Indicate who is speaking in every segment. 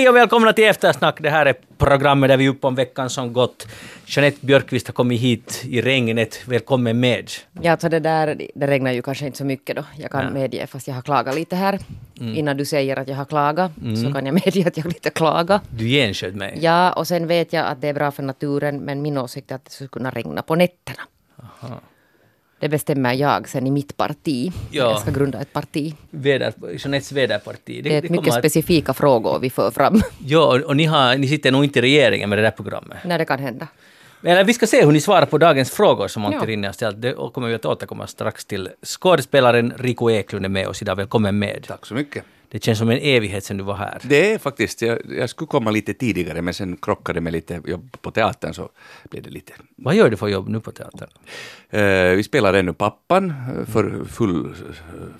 Speaker 1: Hej och välkomna till Eftersnack. Det här är programmet där vi är uppe om veckan som gått. Jeanette Björkqvist har kommit hit i regnet. Välkommen med.
Speaker 2: Ja, alltså det där, det regnar ju kanske inte så mycket då. Jag kan
Speaker 1: Nej.
Speaker 2: medge, fast jag har klagat lite här. Innan du säger att jag har klagat, så kan jag medge att jag lite klagat.
Speaker 1: Du gensköt mig.
Speaker 2: Ja, och sen vet jag att det är bra för naturen, men min åsikt är att det skulle kunna regna på nätterna. Det bestämmer jag sen i mitt parti.
Speaker 1: Ja.
Speaker 2: Jag ska grunda ett parti.
Speaker 1: Väder, Jeanettes väderparti.
Speaker 2: Det är ett mycket
Speaker 1: att-
Speaker 2: specifika frågor vi för fram.
Speaker 1: Ja, och- och ni, har, ni sitter nog inte i regeringen med det där programmet.
Speaker 2: När det kan hända.
Speaker 1: Eller vi ska se hur ni svarar på dagens frågor som Antti
Speaker 2: Ja.
Speaker 1: Rinne har ställt. Det kommer vi att återkomma strax till. Skådespelaren Rico Eklund är med oss idag. Välkommen med.
Speaker 3: Tack så mycket.
Speaker 1: Det känns som en evighet sedan du var här.
Speaker 3: Det är faktiskt, jag, jag skulle komma lite tidigare men sen krockade det med lite jobb på teatern så blev det lite.
Speaker 1: Vad gör du för jobb nu på teatern?
Speaker 3: Eh, vi spelar ännu Pappan eh, för full,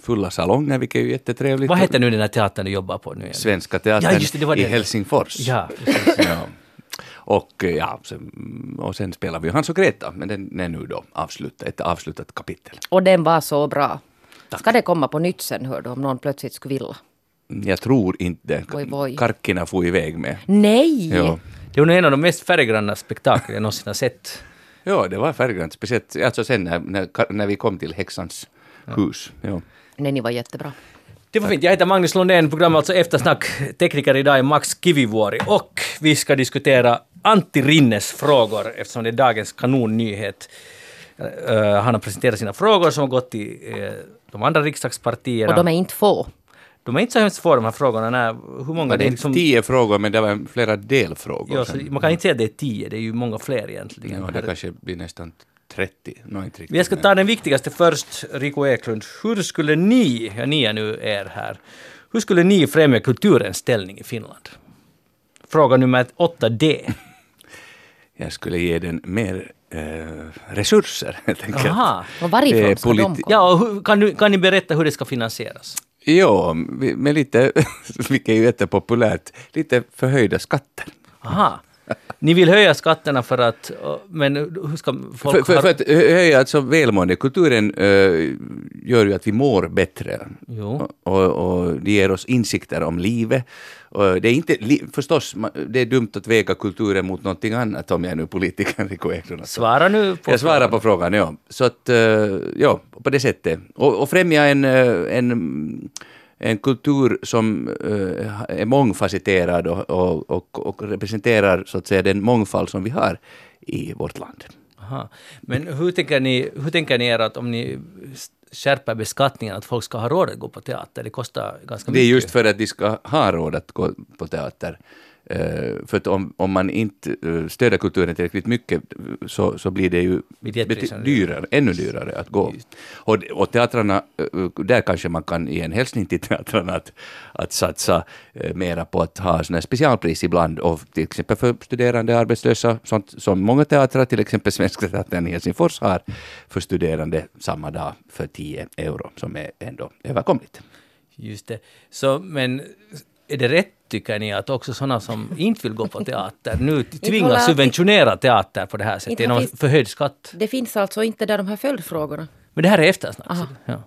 Speaker 3: fulla salonger vilket är ju jättetrevligt.
Speaker 1: Vad heter nu den här teatern du jobbar på nu igen?
Speaker 3: Svenska teatern
Speaker 1: Ja, just det, det var
Speaker 3: i. Helsingfors.
Speaker 1: Ja,
Speaker 3: ja. Och, eh, ja, sen, och sen spelar vi Hans och Greta, men den är nu då avslutad, ett avslutat kapitel.
Speaker 2: Och den var så bra. Ska det komma på nytt sen, hör du, om någon plötsligt skulle vilja?
Speaker 3: Jag tror inte
Speaker 2: Voi, voi.
Speaker 3: Karkina får iväg med.
Speaker 2: Nej!
Speaker 3: Ja.
Speaker 1: Det var nog en av de mest färggranna spektakler jag någonsin har sett.
Speaker 3: ja, det var färggrant, speciellt alltså sen när, när, när vi kom till häxans hus. Ja.
Speaker 2: Nej, ni var jättebra.
Speaker 1: Det var fint. Jag heter Magnus Lundén, programmet alltså Eftersnack. Tekniker idag är Max Kivivuori och vi ska diskutera Antti Rinnes frågor eftersom det är dagens kanonnyhet. Eh, han har presenterat sina frågor som har gått till eh, de andra riksdagspartierna.
Speaker 2: Och de är inte få.
Speaker 1: De är inte så hemskt få de här frågorna. Nej, hur många?
Speaker 3: Det är
Speaker 1: liksom-
Speaker 3: tio frågor, men det var flera delfrågor.
Speaker 1: ja, man kan inte säga att det är tio, det är ju många fler egentligen.
Speaker 3: ja, det kanske blir nästan 30. No, inte riktigt.
Speaker 1: Jag ska ta den viktigaste först, Rico Eklund. Hur skulle ni, ja ni är nu er här, hur skulle ni främja kulturens ställning i Finland? Fråga nummer 8D.
Speaker 3: Jag skulle ge den mer eh, resurser, helt enkelt.
Speaker 1: Aha.
Speaker 2: Och varifrån
Speaker 3: Eh,
Speaker 2: ska de komma?
Speaker 1: Ja, och hur, kan, du, kan ni berätta hur det ska finansieras?
Speaker 3: Jo, med lite, vilket är ju jättepopulärt, lite förhöjda skatter.
Speaker 1: Aha. Ni vill höja skatterna för att, men hur ska folk...
Speaker 3: För, för, för att höja alltså välmående. Kulturen eh, gör ju att vi mår bättre.
Speaker 1: Jo.
Speaker 3: Och, och det ger oss insikter om livet. Och det är inte, förstås, det är dumt att väga kulturen mot någonting annat om jag är nu politikern Rico Eklund.
Speaker 1: Svara nu på
Speaker 3: Jag svarar på frågan, ja. Så att, eh, ja, på det sättet. Och, och främja en, eh, en, en kultur som eh, är mångfacetterad och, och, och, och representerar så att säga den mångfald som vi har i vårt land.
Speaker 1: Aha. Men hur tänker, ni, hur tänker ni er att om ni skärper beskattningen att folk ska ha råd att gå på teater? Det kostar ganska
Speaker 3: Det är
Speaker 1: mycket.
Speaker 3: just för att de ska ha råd att gå på teater. Eh, för att om, om man inte uh, stöder kulturen tillräckligt mycket så, så blir det ju dyrare, ännu dyrare att gå. Och, och teatrarna, eh, där kanske man kan ge en hälsning till teatrarna att, att satsa mera på att ha såna specialpris ibland, och till exempel för studerande arbetslösa, sånt som många teatrar, till exempel Svenska Teatern i Helsingfors har för studerande samma dag för 10 euro, som är ändå överkomligt.
Speaker 1: Just det. Så, men är det rätt, tycker ni, att också sådana som inte vill gå på teater nu tvingas subventionera teater på det här sättet genom förhöjd skatt?
Speaker 2: Det finns alltså inte där de här följdfrågorna.
Speaker 1: Men det här är eftersnack. Ja.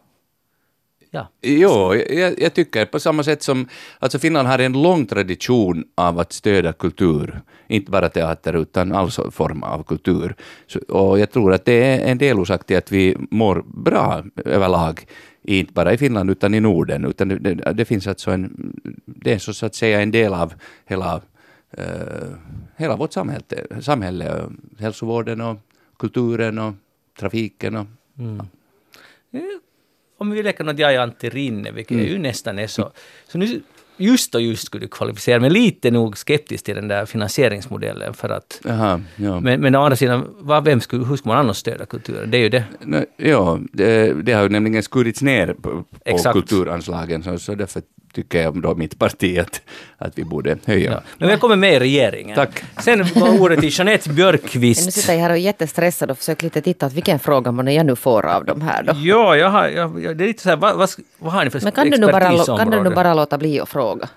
Speaker 1: Ja.
Speaker 3: Jo, jag, jag tycker på samma sätt som alltså Finland har en lång tradition av att stödja kultur, inte bara teater utan all form av kultur. Så, och jag tror att det är en delorsak till att vi mår bra överlag, inte bara i Finland utan i Norden, utan det, det, det finns alltså en, det är så, att säga en del av hela, eh, hela vårt samhälle, samhälle, hälsovården och kulturen och trafiken och
Speaker 1: Eh, Om vi leker något jag är Antti vilket
Speaker 3: Mm.
Speaker 1: ju nästan är så. Så nu just och just skulle du kvalificera mig lite nog skeptisk till den där finansieringsmodellen för att
Speaker 3: Aha, ja.
Speaker 1: men, men å andra sidan, vad, vem skulle, hur skulle man annars stödja kulturen? Det är ju det.
Speaker 3: No, ja, det, det har ju nämligen skurits ner på, på kulturanslagen, så, så därför tycker jag då mitt parti att, att vi borde höja.
Speaker 1: Ja. Men välkommen med i regeringen.
Speaker 3: Tack.
Speaker 1: Sen var ordet till Jeanette
Speaker 2: Nu
Speaker 1: Björkqvist.
Speaker 2: sitter jag här och är jättestressad och försöker lite titta att vilken fråga man jag nu får av de här då.
Speaker 1: Ja, jag har, jag, det är lite så här, vad, vad, vad har ni för
Speaker 2: Men kan du, nu bara, kan du nu
Speaker 1: expertisområde?
Speaker 2: bara låta bli att fråga?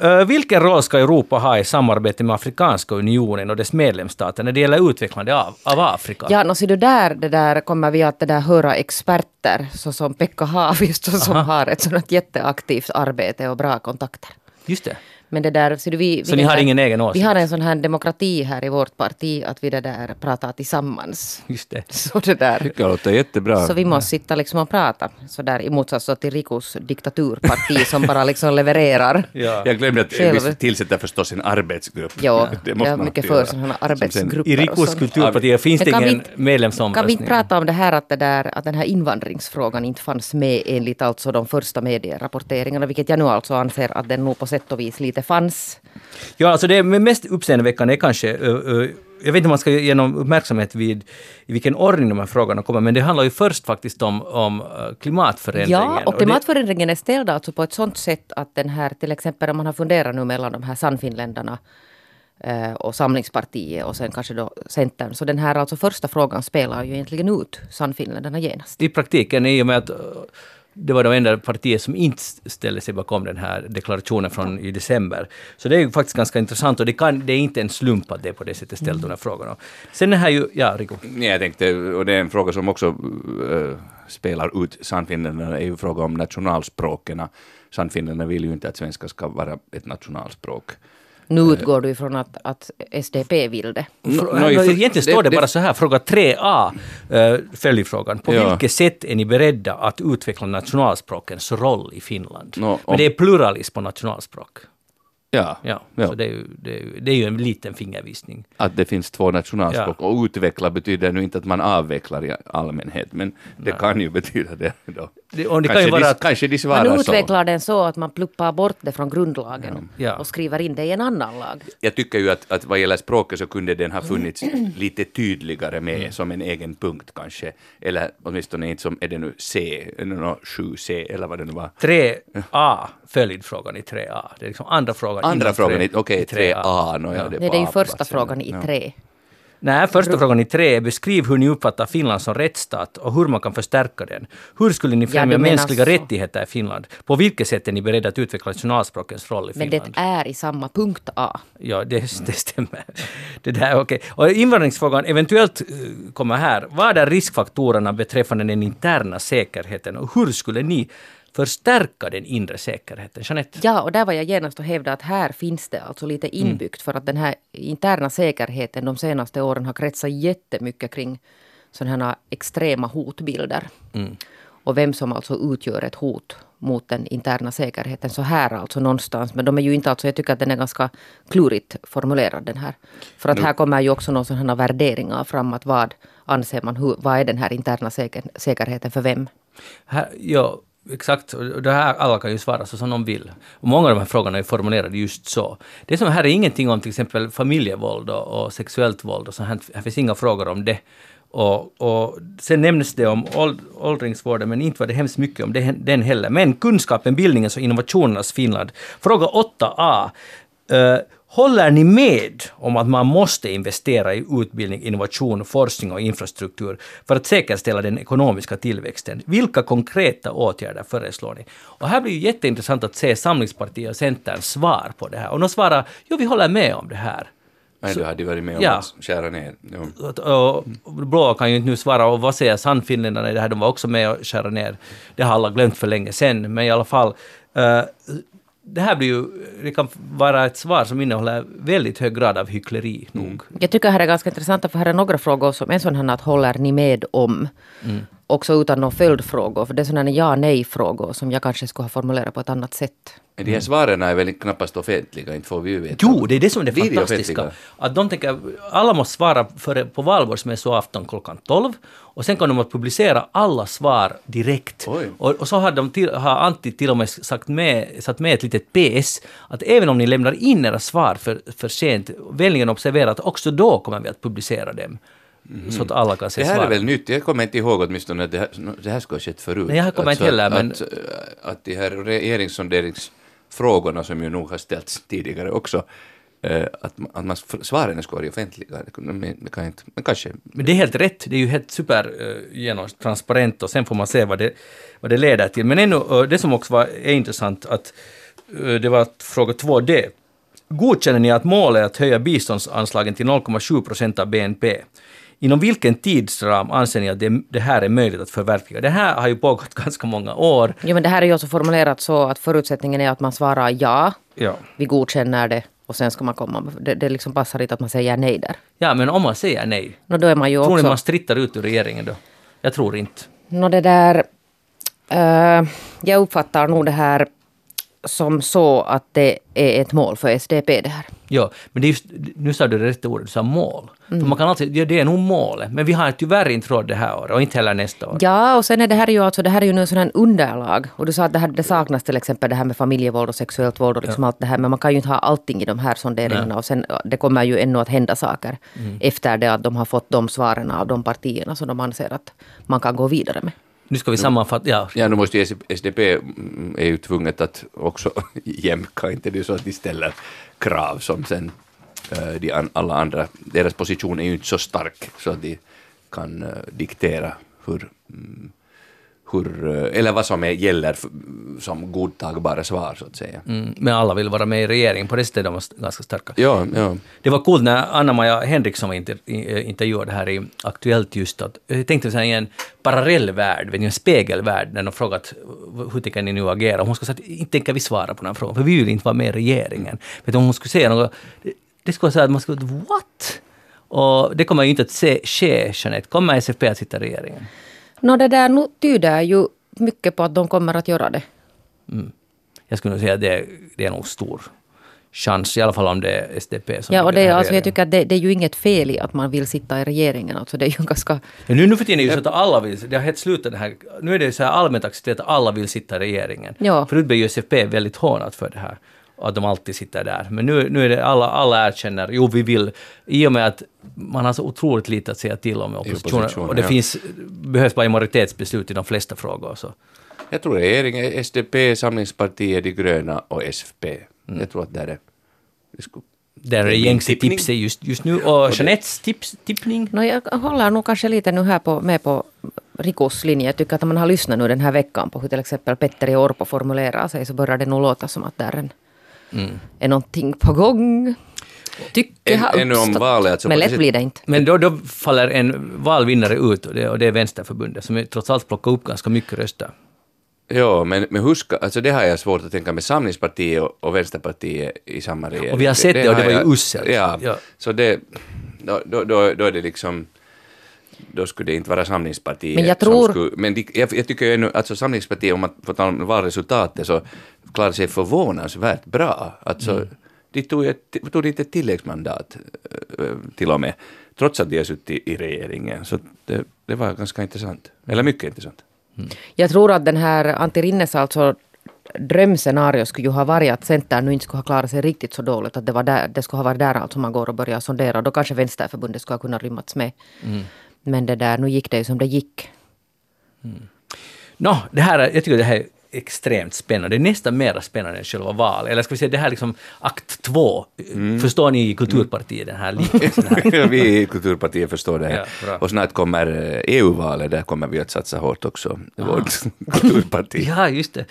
Speaker 1: Eh, vilken roll ska Europa ha i samarbete med Afrikanska unionen och dess medlemsstater när det gäller utvecklande av, av Afrika?
Speaker 2: Ja, nå ser du där, det där kommer vi att det där höra experter såsom Pekka Haavisto som har ett sådant jätteaktivt arbete och bra kontakter.
Speaker 1: Just det.
Speaker 2: Men det där, så, vi, vi
Speaker 1: Så ni
Speaker 2: det
Speaker 1: har
Speaker 2: där-
Speaker 1: ingen egen
Speaker 2: Vi
Speaker 1: åsikt?
Speaker 2: har en sån här demokrati här i vårt parti att vi det där pratar tillsammans.
Speaker 1: Just det.
Speaker 2: Så det där.
Speaker 3: jag låter jättebra.
Speaker 2: Så vi måste sitta liksom och prata. Så där, I motsats till Rikos diktaturparti som bara liksom levererar.
Speaker 1: Ja.
Speaker 3: Jag glömde att
Speaker 2: Själv.
Speaker 3: vi tillsätter förstås en arbetsgrupp.
Speaker 2: Ja,
Speaker 3: Det
Speaker 2: jag
Speaker 3: måste
Speaker 2: är
Speaker 3: man
Speaker 2: mycket för sådana arbetsgrupper.
Speaker 1: I Rikos kulturparti finns det
Speaker 2: vi
Speaker 1: ingen medlemsomröstning.
Speaker 2: Kan vi inte prata om det här att, det där, att den här invandringsfrågan inte fanns med enligt alltså de första medierapporteringarna, vilket jag nu alltså anser att den nog på sätt och vis lite fanns.
Speaker 1: Ja, alltså det mest uppseendeväckande är kanske jag vet inte om man ska ge någon uppmärksamhet vid i vilken ordning de här frågorna kommer, men det handlar ju först faktiskt om, om klimatförändringen.
Speaker 2: Ja, och klimatförändringen är ställd alltså på ett sånt sätt att den här, till exempel om man har funderat nu mellan de här Sannfinländarna och Samlingspartiet och sen kanske då Centern. Så den här alltså första frågan spelar ju egentligen ut Sannfinländarna genast.
Speaker 1: I praktiken, i och med att det var de enda partier som inte ställde sig bakom den här deklarationen från i december. Så det är ju faktiskt ganska intressant och det, kan, det är inte en slump att det är på det sättet ställt de här frågorna. Sen är här ju, ja Rico.
Speaker 3: Nej, jag tänkte, och det är en fråga som också äh, spelar ut Sannfinländarna, är ju fråga om nationalspråken. Sannfinländarna vill ju inte att svenska ska vara ett nationalspråk.
Speaker 2: Nu utgår du ifrån att, att SDP vill det.
Speaker 3: No, no,
Speaker 1: Egentligen står det, bara så här, fråga 3a, uh, följdfrågan. På
Speaker 3: Ja.
Speaker 1: vilket sätt är ni beredda att utveckla nationalspråkens roll i Finland?
Speaker 3: Nå, om-
Speaker 1: Men det är pluralism på nationalspråk.
Speaker 3: Ja,
Speaker 1: Ja,
Speaker 3: Ja.
Speaker 1: så det är, ju, det, är ju, det är ju en liten fingervisning.
Speaker 3: att det finns två nationalspråk. Och utveckla betyder nu inte att man avvecklar i allmänhet, men det kan ju betyda det. Då.
Speaker 1: Det, och det
Speaker 3: kanske, kan
Speaker 1: ju vara att,
Speaker 3: kanske de svarar så.
Speaker 2: Man utvecklar så. den så att man pluppar bort det från grundlagen
Speaker 1: ja.
Speaker 2: och skriver in det i en annan lag.
Speaker 3: Jag tycker ju att, att vad gäller språket så kunde den ha funnits lite tydligare med mm. som en egen punkt kanske. Eller åtminstone inte som, är det nu C, 7C eller vad det nu var?
Speaker 1: 3A, följdfrågan i 3A. Det är liksom andra frågan.
Speaker 3: Andra frågan, okej,
Speaker 1: okay,
Speaker 3: 3A. No, ja.
Speaker 1: Ja,
Speaker 3: det,
Speaker 2: Nej, det är ju första frågan i 3.
Speaker 1: Nej, första frågan i tre är beskriv hur ni uppfattar Finland som rättsstat och hur man kan förstärka den. Hur skulle ni främja
Speaker 2: menar
Speaker 1: mänskliga
Speaker 2: så.
Speaker 1: rättigheter i Finland? På vilket sätt är ni beredda att utveckla nationalspråkens roll i
Speaker 2: Men
Speaker 1: Finland?
Speaker 2: det är i samma punkt A.
Speaker 1: Ja, det, det stämmer. Det där är okej. Och invandringsfrågan eventuellt eh, kommer här. Vad är riskfaktorerna beträffande den interna säkerheten och hur skulle ni förstärka den inre säkerheten? Jeanette?
Speaker 2: Ja, och där var jag genast och hävdade att här finns det alltså lite inbyggt för att den här interna säkerheten de senaste åren har kretsat jättemycket kring sådana här extrema hotbilder. Och vem som alltså utgör ett hot mot den interna säkerheten. Så här alltså någonstans. Men de är ju inte alltså, jag tycker att den är ganska klurigt formulerad den här. För att här kommer ju också någon sådana värderingar fram att vad anser man, hur, vad är den här interna säker, säkerheten för vem?
Speaker 1: Här, ja, exakt. Och Det här, alla kan ju svara så som de vill. Och många av de här frågorna är formulerade just så. Det som här är ingenting om till exempel familjevåld och, och sexuellt våld och så här. Här finns inga frågor om det. Och, och sen nämns det om åld, åldringsvården, men inte var det hemskt mycket om det, den heller. Men kunskapen, bildningens och innovationernas Finland. Fråga 8a. Uh, Håller ni med om att man måste investera i utbildning, innovation, forskning och infrastruktur för att säkerställa den ekonomiska tillväxten? Vilka konkreta åtgärder föreslår ni? Och här blir det jätteintressant att se Samlingspartiet och Centerns svar på det här. Och de svarar, jo vi håller med om det här.
Speaker 3: Men du hade varit med om
Speaker 1: Ja.
Speaker 3: att skära ner.
Speaker 1: Och Blå kan ju inte nu svara, och vad säger Sannfinländarna i det här? De var också med och skära ner. Det har alla glömt för länge sedan, men i alla fall. eh, det här blir ju, det kan vara ett svar som innehåller väldigt hög grad av hyckleri nog.
Speaker 2: Jag tycker här är ganska intressant för här är några frågor som en sån här att håller ni med om? Också utan några följdfrågor. För det är sådana ja nej frågor som jag kanske skulle ha formulerat på ett annat sätt.
Speaker 3: Men de här svaren är väl knappast offentliga, inte får vi ju veta.
Speaker 1: Jo, det är det som är det
Speaker 3: Blir
Speaker 1: fantastiska. Att de tänker, alla måste svara för, på valborgsmässoafton klockan 12 och sen kan de att publicera alla svar direkt. Och, och så har, de till, har Antti till och med sagt med, satt med ett litet PS att även om ni lämnar in era svar för, för sent, vänligen observera att också då kommer vi att publicera dem. Så att alla kan se
Speaker 3: Det här är
Speaker 1: svaren.
Speaker 3: väl nytt, jag kommer inte ihåg åtminstone att det här, det här skulle ha skett förut.
Speaker 1: Nej, jag kommer inte heller, men-
Speaker 3: Att, att de här regeringssonderingsfrågorna som ju nog har ställts tidigare också, eh, att, man- att man, svaren skulle vara offentliga. Men, kan inte, men kanske.
Speaker 1: Men det är helt rätt, det är ju helt super uh, genom, transparent och sen får man se vad det, vad det leder till. Men ännu, eh, det som också var, är intressant, att eh, det var att fråga 2D. Godkänner ni att målet är att höja biståndsanslagen till 0,7 procent av BNP? Inom vilken tidsram anser ni att det, det här är möjligt att förverkliga? Det här har ju pågått ganska många år.
Speaker 2: Jo, men det här är ju också formulerat så att förutsättningen är att man svarar ja,
Speaker 1: Ja.
Speaker 2: vi godkänner det och sen ska man komma. Det, det liksom passar inte att man säger nej där.
Speaker 1: Ja, men om man säger nej,
Speaker 2: Nå, då är man ju
Speaker 1: tror ni
Speaker 2: också...
Speaker 1: man strittar ut ur regeringen då? Jag tror inte.
Speaker 2: Nå, det där... eh, jag uppfattar nog det här som så att det är ett mål för SDP det här.
Speaker 1: Ja, men det är just, nu sa du det rätta ordet, du sa mål. För man kan alltid, ja, det är nog målet, men vi har tyvärr inte råd det här året och inte heller nästa år.
Speaker 2: Ja, och sen är det här ju alltså, det här är ju nu sån här underlag. Och du sa att det, här, det saknas till exempel det här med familjevåld och sexuellt våld och liksom allt det här. Men man kan ju inte ha allting i de här sonderingarna. Och sen, det kommer ju ännu att hända saker efter det att de har fått de svaren av de partierna som de anser att man kan gå vidare med.
Speaker 1: Nu ska vi sammanfatta, ja.
Speaker 3: Ja, nu måste ju SDP mm, är ju tvunget att också jämka, inte det är så att de ställer krav som sen eh, de alla andra, deras position är ju inte så stark så att de kan eh, diktera hur, mm, hur, eh, eller vad som är, gäller som godtagbara svar så att säga.
Speaker 1: Mm, men alla vill vara med i regeringen, på det sättet är de ganska starka.
Speaker 3: Ja, ja.
Speaker 1: Det var coolt när Anna-Maja Henriksson var inter, eh, intervjuad här i Aktuellt just att, jag tänkte så här i en parallell värld, en spegelvärld, när de frågat hur tänker ni nu agera? Hon skulle säga att inte tänker vi svara på den här frågan, för vi vill inte vara med i regeringen. Vet om hon skulle säga något, det, det skulle vara så att man skulle, what? Och det kommer ju inte att se, ske, Jeanette. Kommer SFP att sitta i regeringen?
Speaker 2: Nå, det där nu tyder ju mycket på att de kommer att göra det.
Speaker 1: Jag skulle nog säga att det, det är nog stor chans, i alla fall om det är SDP som
Speaker 2: Ja, och det,
Speaker 1: här
Speaker 2: alltså, jag tycker att det, det är ju inget fel i att man vill sitta i regeringen. Alltså, det är ju ganska...
Speaker 1: Ja, nu, nu för tiden är det ju så att alla vill, det har helt slutat det här, nu är det så här allmänt accepterat att alla vill sitta i regeringen.
Speaker 2: Ja.
Speaker 1: Förut blev ju SFP väldigt hånat för det här, att de alltid sitter där. Men nu, nu är det alla, alla erkänner, jo vi vill, i och med att man har så otroligt lite att säga till om i oppositionen, och det
Speaker 3: ja.
Speaker 1: finns, behövs bara majoritetsbeslut i de flesta frågor. Så.
Speaker 3: Jag tror regeringen SDP, Samlingspartiet, De gröna och SFP. Jag tror att där är... Det
Speaker 1: Där är
Speaker 3: Det
Speaker 1: gängse tipset just, just nu. Och Jeanettes tips, tippning?
Speaker 2: No, jag håller nog kanske lite nu här på, med på Rikos linje. Jag tycker att om man har lyssnat nu den här veckan på hur till exempel Petteri Orpo formulerar sig så börjar det nog låta som att där är, en, är någonting på gång. Tycke
Speaker 3: En-
Speaker 2: har
Speaker 3: om
Speaker 2: uppstått.
Speaker 3: valet, alltså
Speaker 2: Men
Speaker 3: det
Speaker 2: lätt blir det inte.
Speaker 1: Men då, då faller en valvinnare ut och det, och det är Vänsterförbundet som trots allt plockar upp ganska mycket röster.
Speaker 3: Ja, men, men hur ska, alltså det har jag svårt att tänka med Samlingspartiet och, och Vänsterpartiet i samma regering.
Speaker 1: Och vi har sett det och det var ju
Speaker 3: jag-
Speaker 1: uselt.
Speaker 3: Ja,
Speaker 1: Ja.
Speaker 3: så det, då, då, då, då är det liksom, då skulle det inte vara Samlingspartiet
Speaker 2: Men jag
Speaker 3: som
Speaker 2: tror-
Speaker 3: skulle, men de, jag, jag tycker ju ännu, alltså Samlingspartiet, om man får tala om valresultatet, så klarar sig förvånansvärt bra. Alltså,
Speaker 1: Mm.
Speaker 3: de tog, ett, tog de inte ett tilläggsmandat eh, till och med, trots att de har suttit i regeringen. Så det, det var ganska intressant, eller mycket intressant.
Speaker 2: Jag tror att den här Antti Rinnes alltså drömscenario skulle ju ha varit att Centern nu inte skulle ha klarat sig riktigt så dåligt. Att det, var där, det skulle ha varit där alltså man går och börjar sondera. Då kanske Vänsterförbundet skulle ha kunnat rymmats med. Men det där, nu gick det ju som det gick.
Speaker 1: Nå, det här, är- jag tycker det här är extremt spännande. Det är nästan mer spännande än själva valet. Eller ska vi säga, det här är liksom akt två. Förstår ni i Kulturpartiet den här liknelsen?
Speaker 3: Vi i Kulturpartiet förstår det.
Speaker 1: Ja,
Speaker 3: och snart kommer eh, EU-valet, där kommer vi att satsa hårt också. Vårt kulturparti.
Speaker 1: Ja, just det.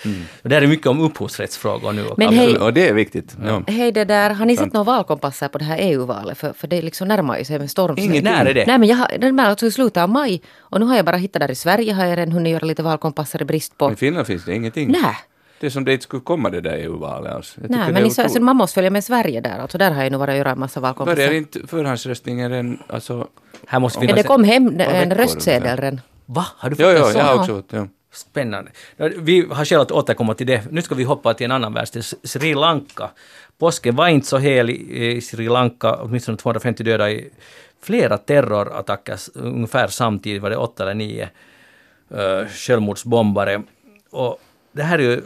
Speaker 1: Och det här är mycket om upphovsrättsfrågor nu. Och
Speaker 2: Men hej-
Speaker 3: Och det är viktigt. Ja.
Speaker 2: Hej det där, har ni sett några valkompasser på det här EU-valet? För, för det liksom närmar ju sig med storm.
Speaker 1: Ingenting. När är det?
Speaker 2: Nej men jag har, den är alltså i slutet av maj. Och nu har jag bara hittat där i Sverige har jag redan hunnit göra lite valkompasser i brist på...
Speaker 3: I Finland finns det ingenting.
Speaker 2: Nej.
Speaker 3: Det är som det inte skulle komma det där EU-valet. Alltså. Jag
Speaker 2: Nej, men i,
Speaker 3: är
Speaker 2: så, så man måste följa med Sverige där. Alltså där har jag nog varit och göra en massa valkompasser.
Speaker 3: Börjar inte förhandsröstningen än, alltså...
Speaker 1: Här måste finnas...
Speaker 2: det kom hem en röstsedel redan.
Speaker 1: Va? Har du fått
Speaker 3: Jo,
Speaker 1: en
Speaker 3: jo,
Speaker 1: sån?
Speaker 3: jag har också fått, ja.
Speaker 1: Spännande. Vi har själv att återkomma till det. Nu ska vi hoppa till en annan världsdel, Sri Lanka. Påsken var inte så helig i Sri Lanka, åtminstone 250 döda i flera terrorattacker ungefär samtidigt, var det åtta eller nio uh, självmordsbombare. Och det här är ju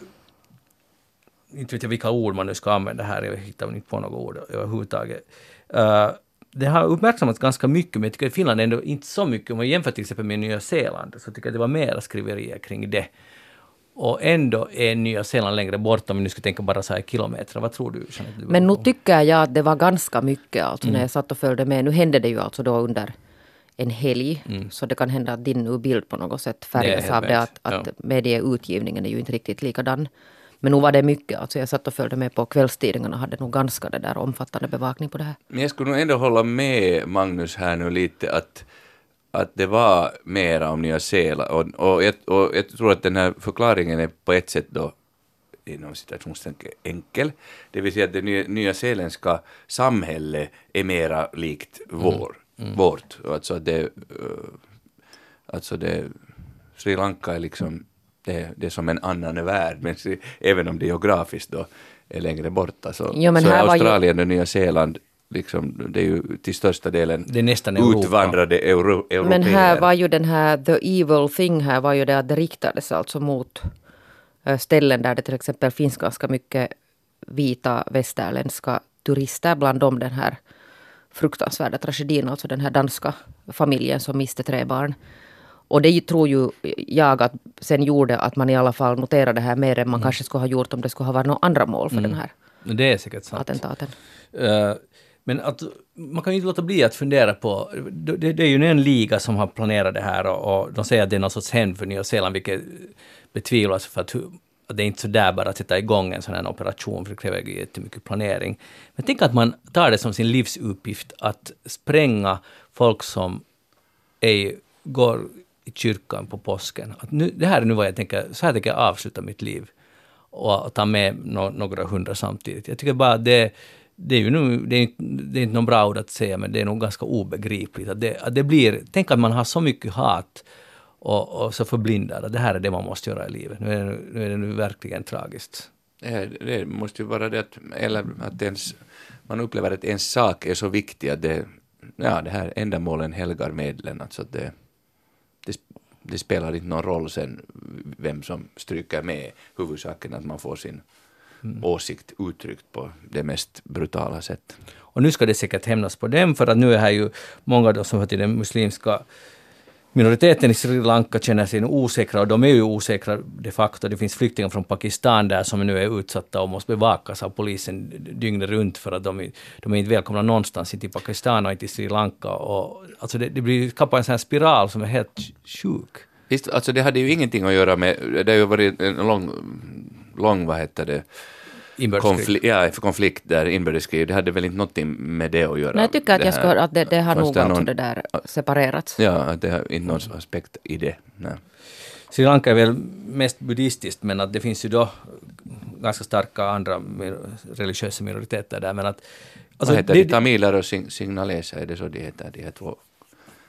Speaker 1: inte vet jag vilka ord man nu ska använda här, jag hittar inte på några ord överhuvudtaget. Uh, det har uppmärksammats ganska mycket, men jag tycker att Finland ändå inte så mycket. Om man jämför till exempel med Nya Zeeland, så tycker jag att det var mera skriverier kring det. Och ändå är Nya Zeeland längre bort, om vi nu ska tänka bara så här kilometer. Vad tror du, Jeanette? Du
Speaker 2: Men nu tycker jag att det var ganska mycket alltså
Speaker 3: Mm.
Speaker 2: när jag satt och följde med. Nu hände det ju alltså då under en helg.
Speaker 3: Mm.
Speaker 2: Så det kan hända att din nu bild på något sätt färgas
Speaker 1: är
Speaker 2: av det. Att, att
Speaker 1: ja.
Speaker 2: medieutgivningen är ju inte riktigt likadan. Men nu var det mycket. Alltså jag satt och följde med på kvällstidningarna och hade nog ganska det där omfattande bevakning på det här.
Speaker 3: Men jag skulle nog ändå hålla med Magnus här nu lite att att det var mera om Nya Zeeland. Och, och, jag, och jag tror att den här förklaringen är på ett sätt då inom citationstecken enkel. Det vill säga att det nya, nya zeeländska samhället är mera likt vår, mm. Mm. vårt. Alltså att det, uh, alltså det, Sri Lanka är liksom det, det är som en annan värld, men även om det geografiskt då är längre borta så, jo, så är Australien ju... och Nya Zeeland liksom, det är ju till största delen
Speaker 1: det är nästan
Speaker 3: utvandrade euro, europeer.
Speaker 2: Men här var ju den här, the evil thing här var ju det att det riktades alltså mot eh, ställen där det till exempel finns ganska mycket vita västerländska turister, bland dem den här fruktansvärda tragedin, alltså den här danska familjen som miste tre barn. Och det tror ju jag att sen gjorde att man i alla fall noterade det här mer än man mm. kanske skulle ha gjort om det skulle ha varit några andra mål för mm. den här
Speaker 1: det är säkert sant.
Speaker 2: attentaten.
Speaker 1: Uh, men att, man kan ju inte låta bli att fundera på, det, det är ju en liga som har planerat det här och, och de säger att det är någon sorts hämnd för Nya Zeeland, vilket betvivlas för att, att det är inte så där bara att sätta igång en sån här operation, för det kräver jättemycket planering. Men tänk att man tar det som sin livsuppgift att spränga folk som ej går i kyrkan på påsken. Att nu, det här är nu vad jag tänker, så här tänker jag avsluta mitt liv och ta med no, några hundra samtidigt. Jag tycker bara det, det är ju nu, det är, inte, det är inte någon bra ord att säga, men det är nog ganska obegripligt. Att det, att det blir, tänk att man har så mycket hat och, och så förblindad att det här är det man måste göra i livet. Nu är det, nu är det nu verkligen tragiskt.
Speaker 3: Det, måste ju vara det att, eller att ens, man upplever att ens sak är så viktig att det, ja, det här ändamålen helgar medlen. Alltså det, det, det spelar inte någon roll sen vem som stryker med. Huvudsaken att man får sin mm. åsikt uttryckt på det mest brutala sätt.
Speaker 1: Och nu ska det säkert hämnas på dem, för att nu är här ju många då som hör till den muslimska minoriteten i Sri Lanka känner sig osäkra och de är ju osäkra de facto. Det finns flyktingar från Pakistan där som nu är utsatta och måste bevakas av polisen dygnet runt för att de, de är inte välkomna någonstans, inte i Pakistan och inte i Sri Lanka. Och, alltså det, det blir skapar en sån här spiral som är helt sjuk.
Speaker 3: Visst, alltså det hade ju ingenting att göra med, det har ju varit en lång, lång vad heter det, konflikt, ja, för konflikt där, inbördeskrig, det hade väl inte någonting med det att göra?
Speaker 2: Nej, jag tycker att, jag ska, att det, det har nog alltså det där separerats.
Speaker 3: Ja, att det har inte någon aspekt i det. Nej.
Speaker 1: Sri Lanka är väl mest buddhistiskt, men att det finns ju då ganska starka andra religiösa minoriteter där. Men att,
Speaker 3: alltså, Vad heter det? det tamiler och sing signaleser, är det så de heter, de här två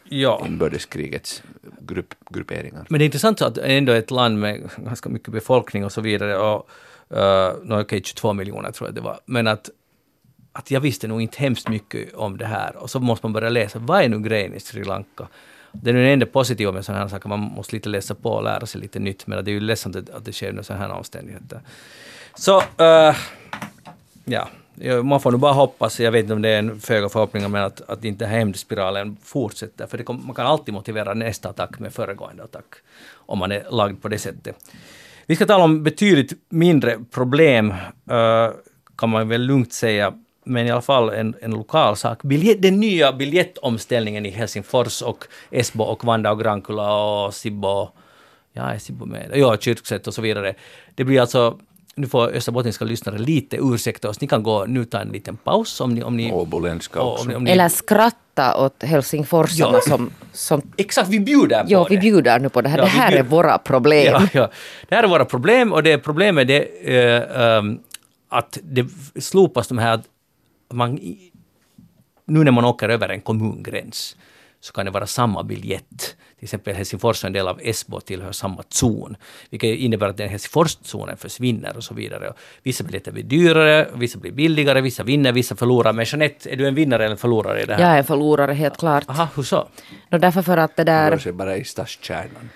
Speaker 3: ja. inbördeskrigets grupp, grupperingar.
Speaker 1: Men det är intressant att ändå ett land med ganska mycket befolkning och så vidare, och Uh, no, okay, 22 miljoner tror jag det var. Men att, att jag visste nog inte hemskt mycket om det här. Och så måste man börja läsa, vad är nu grejen i Sri Lanka? Det är nu det enda positiva med sådana här saker, man måste lite läsa på och lära sig lite nytt, men det är ju ledsamt att det sker under sådana här omständigheter. Så, uh, ja, man får nu bara hoppas, jag vet inte om det är en föga förhoppning, men att, att inte hämndspiralen fortsätter, för kom, man kan alltid motivera nästa attack med föregående attack, om man är lagd på det sättet. Vi ska tala om betydligt mindre problem, eh, kan man väl lugnt säga, men i alla fall en, en lokal sak. Biljet, den nya biljettomställningen i Helsingfors och Esbo och Vanda och Grankula och Sibbo, ja, är Sibbo med? Ja, Kyrkset och så vidare. Det blir alltså nu får österbottniska lyssnare lite ursäkta oss. Ni kan gå nu ta en liten paus om ni... Om ni
Speaker 3: Åboländska också. Om
Speaker 2: ni, om ni, Eller skratta åt helsingforsarna ja. som, som...
Speaker 1: Exakt, vi bjuder på
Speaker 2: ja, det. vi bjuder nu på det här. Ja, det här är våra problem.
Speaker 1: Ja, ja. Det här är våra problem och det problemet är uh, um, att det slopas de här... Att man, nu när man åker över en kommungräns så kan det vara samma biljett. Till exempel Helsingfors är en del av Esbo tillhör samma zon, vilket innebär att den Helsingforszonen försvinner och så vidare. Vissa biljetter blir dyrare, vissa blir billigare, vissa vinner, vissa förlorar. Men Jeanette, är du en vinnare eller en förlorare i det här?
Speaker 2: Jag är en förlorare, helt klart.
Speaker 1: Aha, hur så?
Speaker 2: No, därför för att det där...
Speaker 3: rör sig bara i stadskärnan.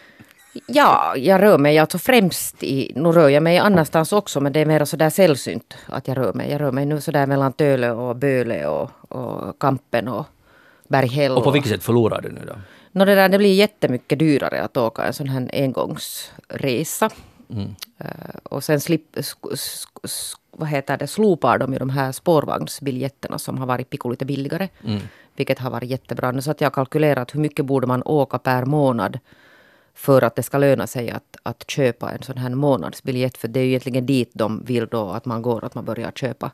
Speaker 2: Ja, jag rör mig alltså främst i, nu rör jag mig annanstans också men det är mer sådär sällsynt att jag rör mig. Jag rör mig nu sådär mellan Töle och Böle och, och Kampen och Berghäll.
Speaker 1: Och på vilket sätt förlorar du nu då?
Speaker 2: No, det, där, det blir jättemycket dyrare att åka en sån här engångsresa. Mm. Uh, och sen slip, vad heter det, slopar de ju de här spårvagnsbiljetterna som har varit pico lite billigare. Mm. Vilket har varit jättebra. Nu så att jag har kalkylerat hur mycket borde man åka per månad för att det ska löna sig att, att köpa en sån här månadsbiljett. För det är ju egentligen dit de vill då att man går, att man börjar köpa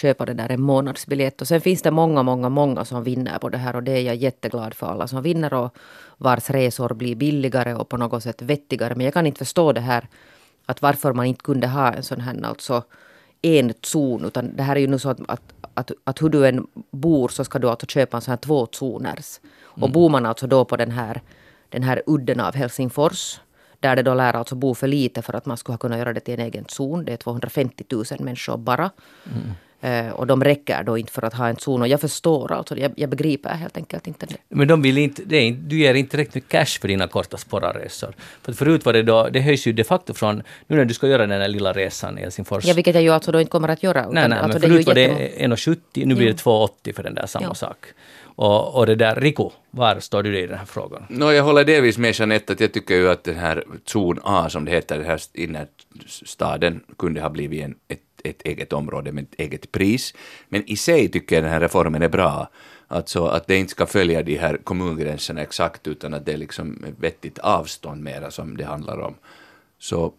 Speaker 2: köpa det där en månadsbiljett. Och sen finns det många, många, många som vinner på det här och det är jag jätteglad för alla som vinner och vars resor blir billigare och på något sätt vettigare. Men jag kan inte förstå det här att varför man inte kunde ha en sån här alltså en zon, utan det här är ju nu så att, att, att, att hur du än bor så ska du alltså köpa en sån här två zoners. Och mm. bor man alltså då på den här, den här udden av Helsingfors, där det då lär alltså bo för lite för att man skulle kunna göra det till en egen zon. Det är 250 000 människor bara. Mm. Uh, och de räcker då inte för att ha en zon. Och jag förstår alltså, jag, jag begriper helt enkelt inte det.
Speaker 1: Men de vill inte, det är, du ger inte tillräckligt med cash för dina korta sporrarresor. För förut var det då, det höjs ju de facto från, nu när du ska göra den där lilla resan i Helsingfors.
Speaker 2: Ja, vilket jag ju alltså då inte kommer att göra.
Speaker 1: Utan, nej, nej,
Speaker 2: alltså,
Speaker 1: men förut det var det 1,70, nu blir det 2,80 för den där samma ja. sak. Och, och det där, Riku, var står du i den här frågan?
Speaker 3: No, jag håller delvis med Jeanette att jag tycker ju att den här zon A, som det heter, den här innerstaden, kunde ha blivit en, ett, ett eget område med ett eget pris. Men i sig tycker jag den här reformen är bra. Alltså att det inte ska följa de här kommungränserna exakt, utan att det är liksom vettigt avstånd mera som det handlar om. Så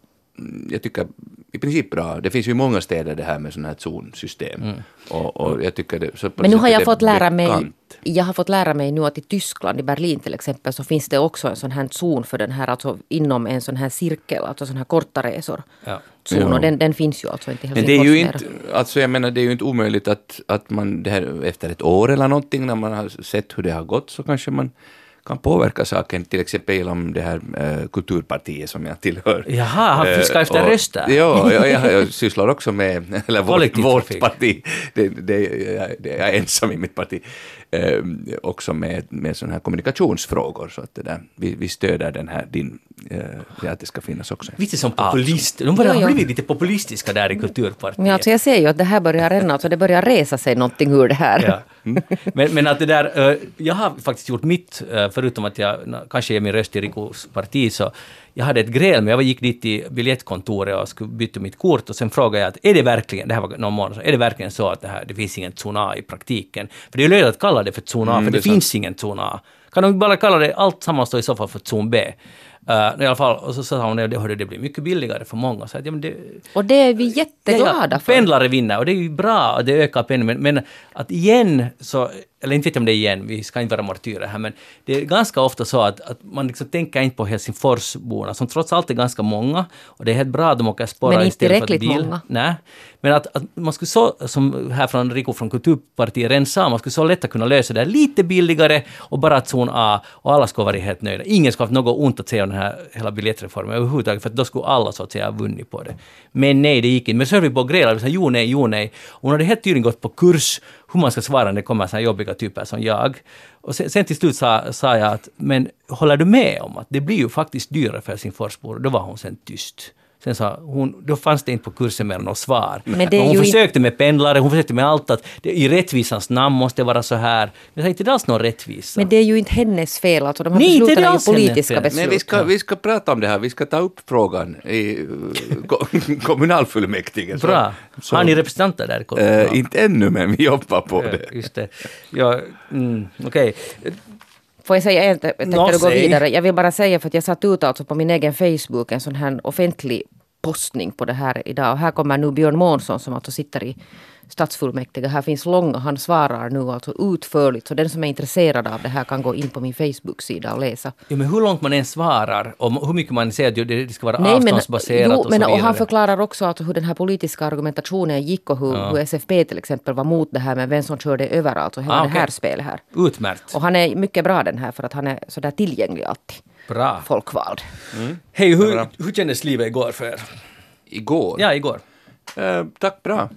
Speaker 3: jag tycker i princip bra. Det finns ju många städer det här med sådana här zonsystem. Mm. Och, och, jag tycker det, så
Speaker 2: Men nu har jag fått lära mig, jag har fått lära mig nu att i Tyskland, i Berlin till exempel, så finns det också en sån här zon för den här, alltså inom en sån här cirkel, alltså sådana här korta resor. Ja. Zon, och den, den finns ju alltså inte i
Speaker 3: Men det är ju inte, alltså jag menar det är ju inte omöjligt att, att man det här, efter ett år eller någonting, när man har sett hur det har gått, så kanske man kan påverka saken, till exempel genom det här äh, kulturpartiet som jag tillhör.
Speaker 1: Jaha, han eh, fiskar efter röster?
Speaker 3: Ja, jag, jag, jag sysslar också med, eller vårt, vårt parti, det, det, jag, det, jag är ensam i mitt parti, äh, också med, med sådana här kommunikationsfrågor, så att det där, vi, vi stöder den här, din, äh, att det ska finnas också.
Speaker 1: Lite som populister, de börjar ja, ja. blivit lite populistiska där i kulturpartiet.
Speaker 2: Ja, alltså jag ser ju att det här börjar ränna, alltså det börjar resa sig någonting ur det här. Ja.
Speaker 1: Mm. Men, men att det där, jag har faktiskt gjort mitt, förutom att jag kanske ger min röst till Rikos parti, så jag hade ett gräl med, jag gick dit till biljettkontoret och skulle byta mitt kort och sen frågade jag att är det verkligen, det här var någon månad är det verkligen så att det, här, det finns ingen zon A i praktiken? För det är ju löjligt att kalla det för zon A, mm, för det, det finns ingen zon A. Kan de bara kalla det allt sammans då i så fall för zon B? Uh, I alla fall, och så sa hon att det, det blir mycket billigare för många. Så att, ja, det,
Speaker 2: och det är vi jätteglada
Speaker 1: för. Pendlare vinner och det är ju bra, det ökar pendling. Men, men att igen så eller inte vet jag om det är igen, vi ska inte vara martyrer här, men det är ganska ofta så att, att man liksom tänker inte på Helsingforsborna, som trots allt är ganska många, och det är helt bra att de åker spåra
Speaker 2: Men inte tillräckligt många.
Speaker 1: Nej. Men att, att, man skulle så, som här från Rico från Kulturpartiet redan sa, man skulle så lätt kunna lösa det lite billigare och bara zon A, och alla skulle vara helt nöjda. Ingen skulle haft något ont att säga om den här hela biljettreformen överhuvudtaget, för då skulle alla så att säga ha vunnit på det. Men nej, det gick inte. Men så höll vi på och grälade, vi sa jo, nej, jo, nej. Och hon hade helt tydligen gått på kurs hur man ska svara när det kommer så här jobbiga typer som jag. Och sen, sen till slut sa, sa jag att, men håller du med om att det blir ju faktiskt dyrare för Helsingforsbor? Då var hon sen tyst. Sen sa hon, då fanns det inte på kursen mer något svar. Men det hon försökte med pendlare, hon försökte med allt att det, i rättvisans namn måste det vara så här. Jag sa inte alls någon rättvisa.
Speaker 2: Men det är ju inte hennes fel, alltså de här Nej, besluten är, är ju politiska beslut.
Speaker 3: Men vi ska, vi ska prata om det här, vi ska ta upp frågan i kommunalfullmäktige.
Speaker 1: Bra. Så, Har ni representanter där?
Speaker 3: Äh, inte ännu, men vi jobbar på det.
Speaker 1: Just det. Ja, mm, Okej. Okay.
Speaker 2: Får jag säga en, tänker no, du gå vidare? Jag vill bara säga för att jag satt ut alltså på min egen Facebook en sån här offentlig postning på det här idag. Och här kommer nu Björn Månsson som alltså sitter i stadsfullmäktige. Här finns långa, han svarar nu alltså utförligt. Så den som är intresserad av det här kan gå in på min Facebook-sida och läsa.
Speaker 1: Ja, men hur långt man än svarar och hur mycket man säger att det ska vara Nej, avståndsbaserat men, jo, och så
Speaker 2: men,
Speaker 1: vidare.
Speaker 2: Och han förklarar också alltså hur den här politiska argumentationen gick och hur, ja. hur SFP till exempel var mot det här med vem som körde över alltså hela ah, okay. det här spelet här.
Speaker 1: Utmärkt.
Speaker 2: Och han är mycket bra den här för att han är sådär tillgänglig alltid.
Speaker 1: Bra.
Speaker 2: Folkvald.
Speaker 1: Mm. Hej, hur, hur kändes livet igår för er?
Speaker 3: Igår?
Speaker 1: Ja, igår.
Speaker 3: Uh, tack, bra.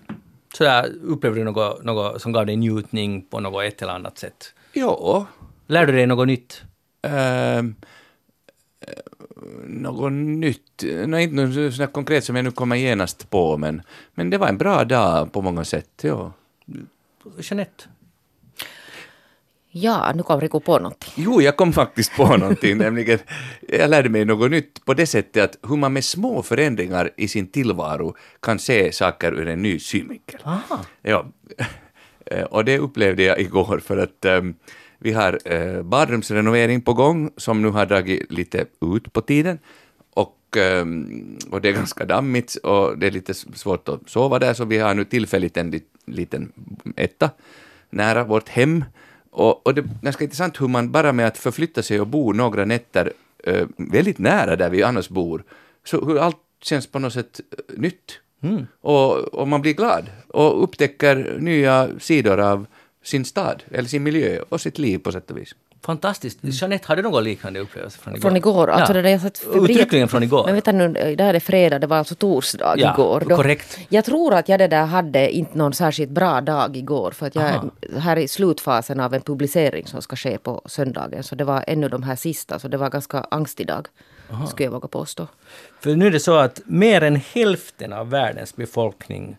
Speaker 1: Sådär, upplevde du något, något som gav dig njutning på något ett eller annat sätt?
Speaker 3: Ja.
Speaker 1: Lärde du dig något nytt?
Speaker 3: Uh, något nytt? Nej, inte något konkret som jag nu kommer genast på, men, men det var en bra dag på många sätt, ja.
Speaker 1: Jeanette?
Speaker 2: Ja, nu kom Riku på någonting.
Speaker 3: Jo, jag kom faktiskt på någonting, nämligen jag lärde mig något nytt på det sättet att hur man med små förändringar i sin tillvaro kan se saker ur en ny synvinkel. Ja, och det upplevde jag igår för att um, vi har uh, badrumsrenovering på gång som nu har dragit lite ut på tiden och ehm, och det är ganska dammigt och det är lite svårt att sova där, så vi har nu tillfälligt en lit- liten etta nära vårt hem. Och, och det är ganska intressant hur man bara med att förflytta sig och bo några nätter eh, väldigt nära där vi annars bor, så hur allt känns på något sätt eh, nytt. Och, och man blir glad och upptäcker nya sidor av sin stad, eller sin miljö och sitt liv på sätt och vis.
Speaker 1: Fantastiskt. Jeanette, har du någon liknande upplevelse från igår?
Speaker 2: Från igår, alltså det där jag satt
Speaker 1: Uttryckligen från igår.
Speaker 2: Men vänta nu, idag är det fredag, det var alltså torsdag
Speaker 1: Ja,
Speaker 2: igår.
Speaker 1: korrekt.
Speaker 2: Jag tror att jag det där hade inte någon särskilt bra dag igår för att jag
Speaker 1: Aha.
Speaker 2: är här i slutfasen av en publicering som ska ske på söndagen. Så det var ännu de här sista, så det var ganska angstig dag. Skulle jag våga påstå.
Speaker 1: För nu är det så att mer än hälften av världens befolkning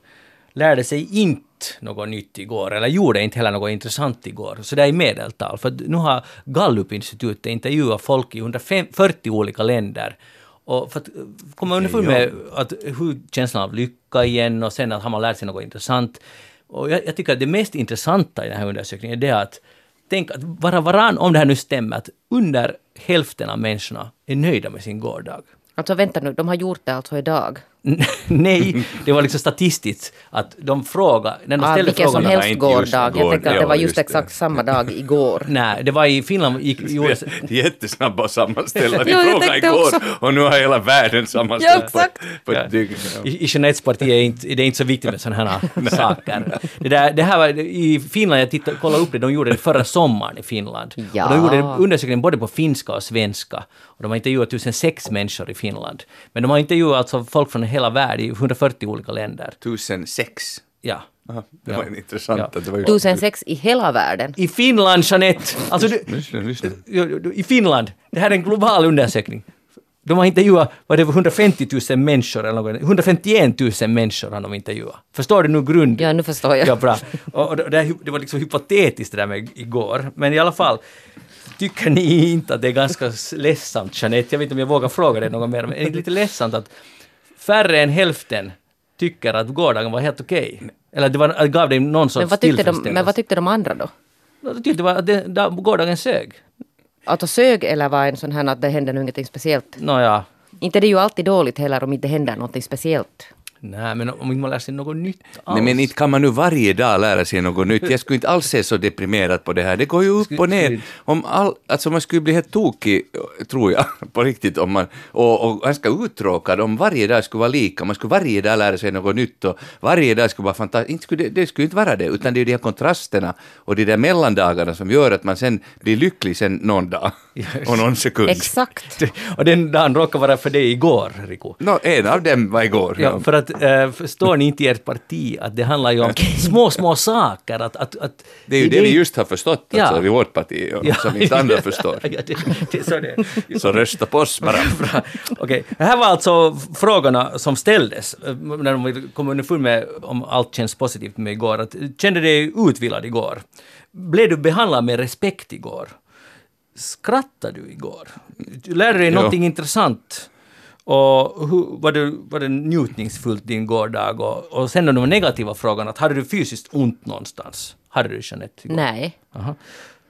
Speaker 1: lärde sig inte något nytt igår, eller gjorde inte heller något intressant igår. Så det är i medeltal. För nu har Gallup-institutet intervjuat folk i 140 olika länder. Och för att komma underfund med att hur känslan av lycka igen och sen att har man lärt sig något intressant. Och jag, jag tycker att det mest intressanta i den här undersökningen är det att tänk att vara varann, om det här nu stämmer, att under hälften av människorna är nöjda med sin gårdag.
Speaker 2: Alltså vänta nu, de har gjort det alltså idag.
Speaker 1: Nej, det var liksom statistiskt att de frågade, när de
Speaker 2: Ah,
Speaker 1: ställde
Speaker 2: vilken som helst
Speaker 3: inte just
Speaker 2: gårdag. Jag tänkte att det
Speaker 3: ja,
Speaker 2: var just exakt samma dag igår.
Speaker 1: Nej, det var i Finland gick, gjordes...
Speaker 3: Jättesnabba att sammanställa. Vi
Speaker 2: Jo,
Speaker 3: frågade igår
Speaker 2: också.
Speaker 3: och nu har hela världen
Speaker 2: Ja,
Speaker 3: sammanställt på,
Speaker 2: exakt.
Speaker 3: på
Speaker 1: Ja.
Speaker 3: ett dygn. Ja.
Speaker 1: I, i Jeanettes parti är inte, det är inte så viktigt med sådana här saker. Det, där, det här var i Finland, jag tittade, kollade upp det, de gjorde det förra sommaren i Finland.
Speaker 2: Ja.
Speaker 1: Och de gjorde undersökningen både på finska och svenska. Och de har intervjuat 1006 människor i Finland. Men de har intervjuat alltså folk från hela världen i 140 olika länder.
Speaker 3: 1006.
Speaker 1: Ja.
Speaker 3: Aha, det
Speaker 1: Ja.
Speaker 3: var intressant.
Speaker 1: Ja.
Speaker 3: Det var ju-
Speaker 2: 1006 i hela världen.
Speaker 1: I Finland, Jeanette! Alltså, du,
Speaker 3: Lyssna, lyssna.
Speaker 1: I Finland, det här är en global undersökning. De har intervjuat, vad det var 150 000 människor eller något, 151 000 människor har de intervjuat. Förstår du nu grund?
Speaker 2: Ja, nu förstår jag.
Speaker 1: Ja, bra. Och, det, det var liksom hypotetiskt det där med igår, men i alla fall. Tycker ni inte att det är ganska ledsamt, Jeanette? Jag vet inte om jag vågar fråga dig något mer, men är det lite ledsamt att färre än hälften tycker att gårdagen var helt okej? Eller det var, att gav dig någon sorts
Speaker 2: Men vad, tyckte de, men vad tyckte de andra då?
Speaker 1: Jag tyckte att det, da, gårdagen sög.
Speaker 2: Alltså sög eller var en sån här att det hände ingenting speciellt?
Speaker 1: Nåja,
Speaker 2: Inte det är ju alltid dåligt heller om inte händer någonting speciellt.
Speaker 1: Nej, men om inte man lär sig något nytt alls.
Speaker 3: Nej, men inte kan man nu varje dag lära sig något nytt. Jag skulle inte alls se så deprimerad på det här. Det går ju upp och ner. Om all, alltså man skulle bli helt tokig, tror jag, på riktigt, om man, och, och ganska uttråkad om varje dag skulle vara lika. Man skulle varje dag lära sig något nytt och varje dag skulle vara fantastiskt. Det, det skulle inte vara det, utan det är de här kontrasterna och de där mellandagarna som gör att man sen blir lycklig sen någon dag och någon sekund.
Speaker 2: Exakt.
Speaker 1: Och den dagen råkade vara för dig igår, Riku.
Speaker 3: Nå, en av dem var igår.
Speaker 1: Ja, för att äh, förstår ni inte i ert parti att det handlar ju om små, små saker. Att, att, att,
Speaker 3: Det är ju det vi just har förstått
Speaker 1: Ja.
Speaker 3: alltså, i vårt parti, och som inte andra förstår.
Speaker 1: ja, det, det så det.
Speaker 3: Så rösta på oss bara.
Speaker 1: Okej, det här var alltså frågorna som ställdes eh, när de kom underfund med om allt känns positivt med igår. Att, kände dig utvilad igår? Blev du behandlad med respekt igår? Skrattade du igår? Lärde du dig
Speaker 3: Ja.
Speaker 1: någonting intressant? Och hur, var, det, var det njutningsfullt din gårdag? Och, och sen de negativa frågorna, att hade du fysiskt ont någonstans? Hade du Jeanette? Igår?
Speaker 2: Nej.
Speaker 1: Aha.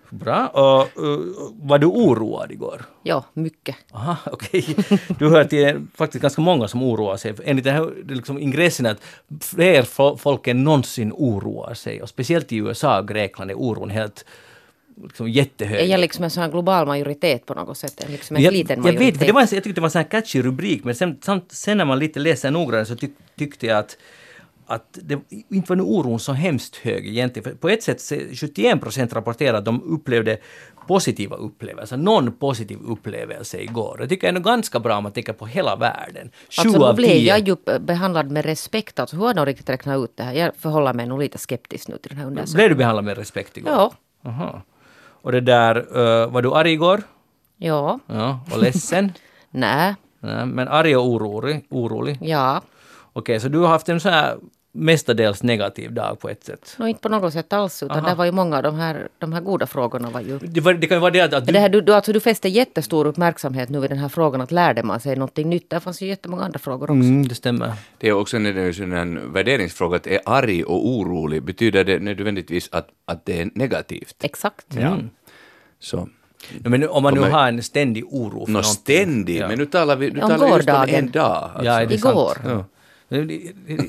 Speaker 1: Bra. Och, uh, var du oroad igår?
Speaker 2: Ja, mycket.
Speaker 1: Aha, okej. Du hör till faktiskt ganska många som oroar sig. Enligt den här liksom, ingressen att fler fo- folk än någonsin oroar sig. Och speciellt i USA och Grekland är oron helt liksom, jättehög.
Speaker 2: Är jag liksom en sån global majoritet på något sätt? Liksom en
Speaker 1: jag,
Speaker 2: liten
Speaker 1: jag vet, för det var jag tyckte det var en sån här catchy rubrik, men sen, sen när man lite läser noggrannare så tyck, tyckte jag att att det inte var nu oron så hemskt hög egentligen. För på ett sätt, så 71 procent rapporterade att de upplevde positiva upplevelser, någon positiv upplevelse igår. Jag tycker ändå ganska bra om man tänker på hela världen. Sju
Speaker 2: Alltså
Speaker 1: av
Speaker 2: blev jag ju behandlad med respekt. Alltså hur har de riktigt räknat ut det här? Jag förhåller mig nog lite skeptisk nu till den här undersökningen.
Speaker 1: Blev du behandlad med respekt igår?
Speaker 2: Ja.
Speaker 1: Aha. Och det där, eh, var du arg igår?
Speaker 2: Ja.
Speaker 1: Ja. Och ledsen?
Speaker 2: Nej.
Speaker 1: Nej, men arg och orolig? orolig.
Speaker 2: Ja.
Speaker 1: Okej, så du har haft en så här mestadels negativ dag på ett sätt?
Speaker 2: Nå, inte på något sätt alls. Utan
Speaker 1: Aha.
Speaker 2: det var ju många av de här, de här goda frågorna var ju...
Speaker 1: Det, var, det kan ju vara det att, du...
Speaker 2: det här, du, du, alltså, du fäste jättestor uppmärksamhet nu vid den här frågan att lärde man sig någonting nytt. Det fanns ju jättemånga andra frågor också.
Speaker 1: Mm, det stämmer.
Speaker 3: Det är också en, en, en värderingsfråga, att är arg och orolig, betyder det nödvändigtvis att, att det är negativt?
Speaker 2: Exakt.
Speaker 3: Ja. Så.
Speaker 1: No, men om man nu har en ständig oro för
Speaker 3: Nå
Speaker 1: någonting.
Speaker 3: ständig,
Speaker 1: Ja.
Speaker 3: men nu talar vi, nu
Speaker 2: Om
Speaker 3: talar vi just om en dag. Alltså.
Speaker 1: Ja, är det
Speaker 2: Igår.
Speaker 1: sant? Ja.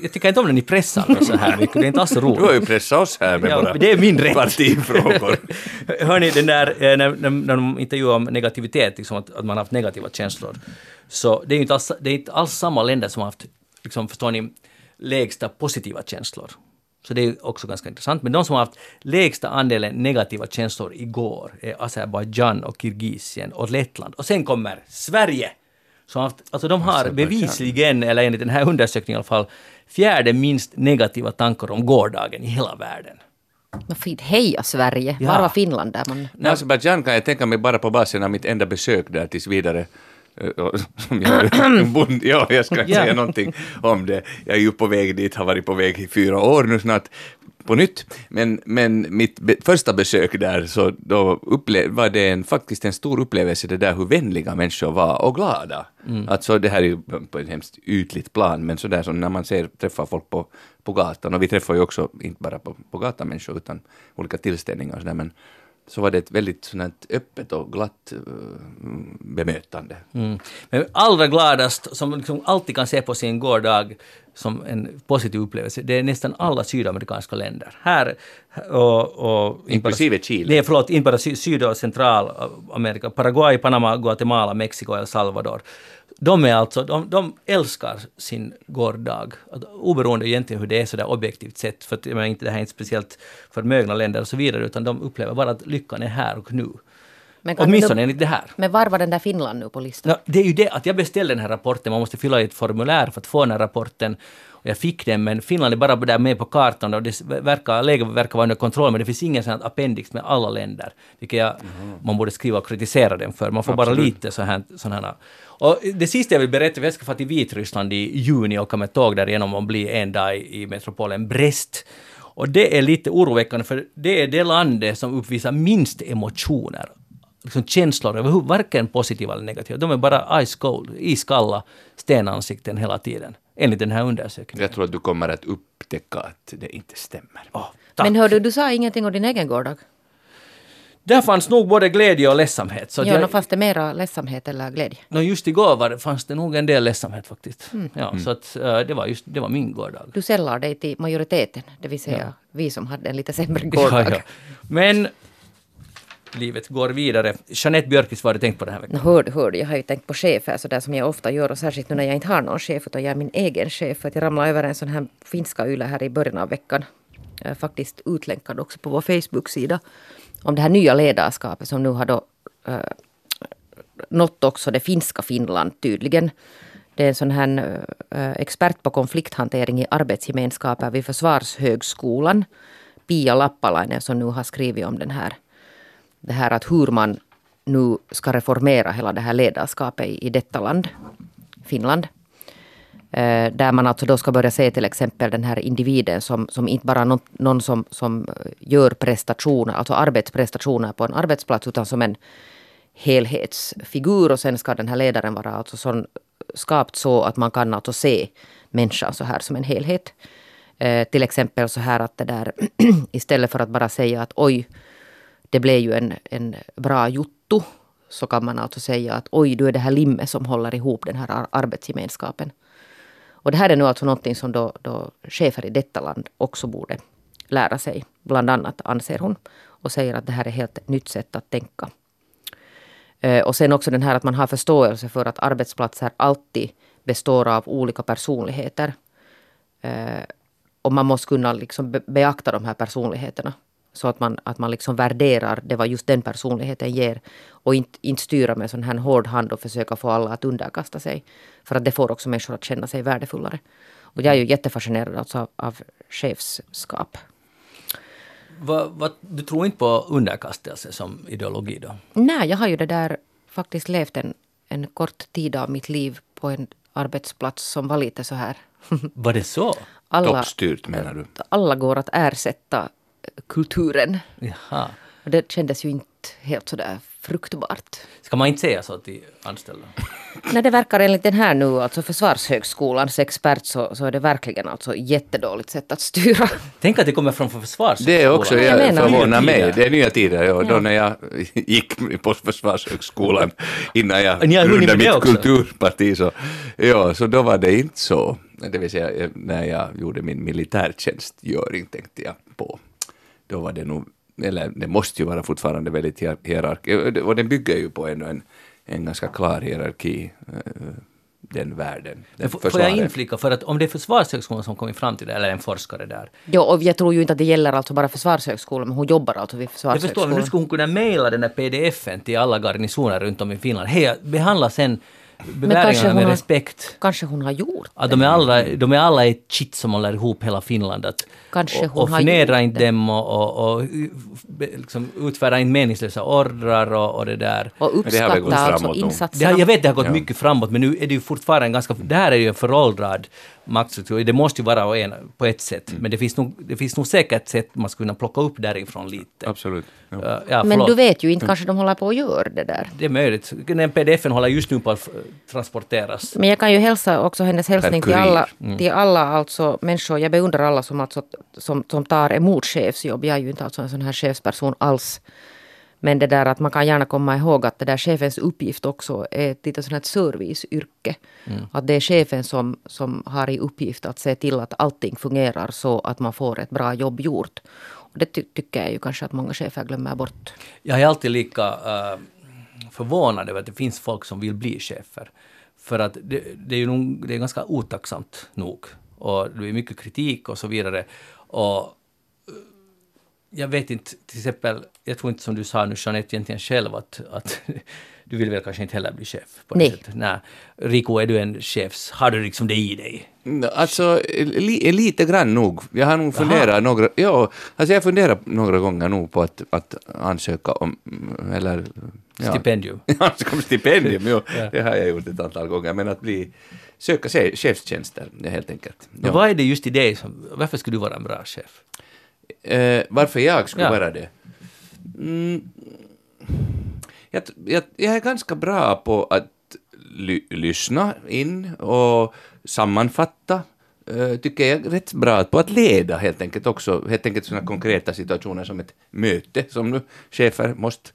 Speaker 1: Jag tycker inte om när ni pressar mig så här mycket, det är inte alls roligt.
Speaker 3: Du har ju pressat oss här med
Speaker 1: Ja,
Speaker 3: våra
Speaker 1: det är min rätt.
Speaker 3: partifrågor.
Speaker 1: Hörni, den där, eh, när, när, när de intervjuar om negativitet, liksom att, att man har haft negativa känslor, så det är ju inte alls, det är inte alls samma länder som har haft, liksom, förstår ni, lägsta positiva känslor. Så det är också ganska intressant. Men de som har haft lägsta andelen negativa känslor igår är Azerbajdzjan och Kirgisien och Lettland. Och sen kommer Sverige! Haft, alltså de har bevisligen, eller enligt den här undersökningen i alla fall, fjärde minst negativa tankar om gårdagen i hela världen.
Speaker 2: Vad fint. Heja Sverige!
Speaker 1: Ja.
Speaker 2: Var var Finland där man...
Speaker 3: Nej, Azerbajdzjan kan jag tänka mig bara på basen av mitt enda besök där tills vidare. Som jag, ja, jag ska inte säga någonting om det. Jag är ju på väg dit, har varit på väg i fyra år nu snart på nytt. Men, men mitt be, första besök där så då var det en, faktiskt en stor upplevelse det där hur vänliga människor var och glada. Alltså det här är ju på ett hemskt ytligt plan men sådär som när man ser, träffar folk på, på gatan och vi träffar ju också inte bara på, på gatan människor utan olika tillställningar och sådär men så var det ett väldigt sånt öppet och glatt eh, bemötande.
Speaker 1: Mm. Men allra gladast, som liksom alltid kan se på sin gårdag som en positiv upplevelse, det är nästan alla sydamerikanska länder. Här och... och bara-
Speaker 3: Inklusive Chile.
Speaker 1: Nej, förlåt, inte bara sy- Syd och Centralamerika. Paraguay, Panama, Guatemala, Mexiko, El Salvador. De är alltså, de, de älskar sin gårdag. Oberoende egentligen hur det är sådär objektivt sett, för att, jag menar, inte, det här är inte speciellt förmögna länder och så vidare, utan de upplever bara att lyckan är här och nu.
Speaker 2: Men
Speaker 1: Åtminstone
Speaker 2: du-
Speaker 1: enligt det här.
Speaker 2: Men var var den där Finland nu på listan?
Speaker 1: No, det är ju det att jag beställde den här rapporten, man måste fylla i ett formulär för att få den här rapporten. Och jag fick den, men Finland är bara där med på kartan och det verkar, läget verkar vara under kontroll, men det finns ingen sån här appendix med alla länder, vilket jag, man borde skriva och kritisera den för. Man får bara
Speaker 3: Absolut.
Speaker 1: lite så här, sådana här. Och det sista jag vill berätta, för jag ska få till Vitryssland i juni och åka med tåg därigenom och bli en dag i, i metropolen Brest. Och det är lite oroväckande, för det är det landet som uppvisar minst emotioner liksom känslor överhuvud, varken positiva eller negativa. De är bara ice cold, iskalla stenansikten hela tiden. Enligt den här undersökningen.
Speaker 3: Jag tror att du kommer att upptäcka att det inte stämmer.
Speaker 1: Tack.
Speaker 2: Men hör du, du sa ingenting om din egen gårdag?
Speaker 1: Där fanns nog både glädje och ledsamhet. Så
Speaker 2: Ja,
Speaker 1: jag,
Speaker 2: fanns det mera ledsamhet eller glädje?
Speaker 1: nå, just igår var det, fanns det nog en del ledsamhet faktiskt.
Speaker 2: Mm.
Speaker 1: Ja, Så att, eh, det, var just, det var min gårdag.
Speaker 2: Du sällar dig till majoriteten, det vill säga vi som hade en lite sämre
Speaker 1: Ja,
Speaker 2: gårdag.
Speaker 1: ja. Men livet går vidare. Jeanette Björkis, vad har du tänkt på den här veckan?
Speaker 2: Hörde, hörde. hör jag har ju tänkt på chefer så där som jag ofta gör och särskilt nu när jag inte har någon chef utan jag är min egen chef för att jag ramlade över en sån här finska yle här i början av veckan. Faktiskt utlänkad också på vår Facebook-sida om det här nya ledarskapet som nu har då äh, nått också det finska Finland tydligen. Det är en sån här äh, expert på konflikthantering i arbetsgemenskaper vid Försvarshögskolan, Pia Lappalainen, som nu har skrivit om den här det här att hur man nu ska reformera hela det här ledarskapet i, i detta land, Finland. Eh, där man alltså då ska börja se till exempel den här individen som, som inte bara någon, någon som, som gör prestationer, alltså arbetsprestationer på en arbetsplats, utan som en helhetsfigur och sen ska den här ledaren vara alltså sån, skapt så att man kan alltså se människan så här som en helhet. Eh, till exempel så här att det där istället för att bara säga att oj, det blev ju en, en bra juttu, så kan man alltså säga att oj, du är det här limmet som håller ihop den här arbetsgemenskapen. Och det här är nu alltså någonting som då, då chefer i detta land också borde lära sig. Bland annat anser hon. Och säger att det här är helt ett nytt sätt att tänka. Eh, och sen också den här att man har förståelse för att arbetsplatser alltid består av olika personligheter. Eh, och man måste kunna liksom beakta de här personligheterna. Så att man, att man liksom värderar det vad just den personligheten ger. Och inte, inte styra med sån här hård hand och försöka få alla att underkasta sig. För att det får också människor att känna sig värdefullare. Och jag är ju jättefascinerad alltså av, av chefskap.
Speaker 1: Vad, vad, du tror inte på underkastelse som ideologi då?
Speaker 2: Nej, jag har ju det där faktiskt levt en, en kort tid av mitt liv på en arbetsplats som var lite så här.
Speaker 1: Var det så?
Speaker 2: Alla,
Speaker 3: Toppstyrt menar du?
Speaker 2: alla går att ersätta kulturen.
Speaker 1: Jaha.
Speaker 2: Och det kändes ju inte helt sådär fruktbart.
Speaker 1: Ska man inte säga så till anställda?
Speaker 2: Nej, det verkar enligt den här nu, alltså Försvarshögskolans expert, så, så är det verkligen alltså jättedåligt sätt att styra.
Speaker 1: Tänk att det kommer från försvarshögskolan.
Speaker 3: Det är också,
Speaker 2: Jag
Speaker 3: jag,
Speaker 2: menar-
Speaker 3: förvånar
Speaker 1: Nya
Speaker 3: mig. Det är nya tider, ja. Då när jag gick på Försvarshögskolan innan jag grundade mitt
Speaker 1: också.
Speaker 3: kulturparti så, ja, så då var det inte så. Det vill säga eh, när jag gjorde min militärtjänstgöring tänkte jag på. Då var det nog, eller det måste ju vara fortfarande väldigt hier- hierarki, och den bygger ju på ändå en, en ganska klar hierarki, eh, den världen. Den
Speaker 1: får får jag
Speaker 3: försvaret.
Speaker 1: inflika, för att om det är Försvarshögskolan som kommit fram till det, eller en forskare där,
Speaker 2: Jo, och jag tror ju inte att det gäller alltså bara Försvarshögskolan, men hon jobbar alltså vid
Speaker 1: Jag förstår, men nu
Speaker 2: Försvarshögskolan.
Speaker 1: skulle hon kunna mejla den där pdf-en till alla garnisoner runt om i Finland. Hej, behandla sen
Speaker 2: kanske
Speaker 1: beväringarna
Speaker 2: hon
Speaker 1: med
Speaker 2: har-
Speaker 1: respekt.
Speaker 2: Kanske hon har gjort
Speaker 1: Att de, är alla, de är alla ett kitt som håller ihop hela Finland. Att,
Speaker 2: Kanske
Speaker 1: och,
Speaker 2: hon
Speaker 1: och förnedra inte
Speaker 2: det.
Speaker 1: dem och, och, och liksom, utföra inte meningslösa ordrar och, och det där.
Speaker 2: och uppskatta alltså insatserna.
Speaker 1: har, jag vet det har gått
Speaker 3: Ja.
Speaker 1: mycket framåt men nu är det ju fortfarande en ganska... Det här är ju en föråldrad maktstruktur. Det måste ju vara en, på ett sätt.
Speaker 3: Mm.
Speaker 1: Men det finns, nog, det finns nog säkert sätt man skulle kunna plocka upp därifrån lite.
Speaker 3: Absolut. Ja.
Speaker 1: Uh, ja,
Speaker 2: Men du vet ju inte, kanske de håller på att göra det där.
Speaker 1: Det är möjligt. Den pdf-en håller just nu på att transporteras.
Speaker 2: Men jag kan ju hälsa också hennes hälsning till alla, till alla alltså människor. Jag beundrar alla som, alltså, som, som tar emot chefsjobb. Jag är ju inte alltså en sån här chefsperson alls. Men det där att man kan gärna komma ihåg att det där chefens uppgift också är ett litet sånt här serviceyrke. Att det är chefen som, som har i uppgift att se till att allting fungerar så att man får ett bra jobb gjort. Och det ty tycker jag ju kanske att många chefer glömmer bort.
Speaker 1: Jag är alltid lika uh, förvånad över att det finns folk som vill bli chefer. För att det, det är ju nog, det är ganska otacksamt nog. Och det blir mycket kritik och så vidare. Och eh, jag vet inte, till exempel, jag tror inte som du sa nu Jeanette egentligen själv att, att du vill väl kanske inte heller bli chef? På
Speaker 2: Nej.
Speaker 1: sättet. Nej. Rico, är du en chefs... Har du liksom det i dig?
Speaker 3: No, Alltså, li, lite grann nog. Jag har nog funderat några, ja, alltså jag funderar några gånger nog på att, att ansöka om, eller... Ja,
Speaker 1: Stipendium?
Speaker 3: ansöka om stipendium, jo,
Speaker 1: Ja.
Speaker 3: det har jag gjort ett antal gånger, men att bli, söka chefstjänster, helt enkelt.
Speaker 1: Men
Speaker 3: Ja.
Speaker 1: vad är det just i dig som... Varför skulle du vara en bra chef?
Speaker 3: Eh, varför jag skulle
Speaker 1: Ja.
Speaker 3: vara det? Mm, jag, jag, jag är ganska bra på att ly, lyssna in och sammanfatta. Uh, tycker jag är rätt bra på att leda helt enkelt också, helt enkelt sådana konkreta situationer som ett möte som nu chefer måste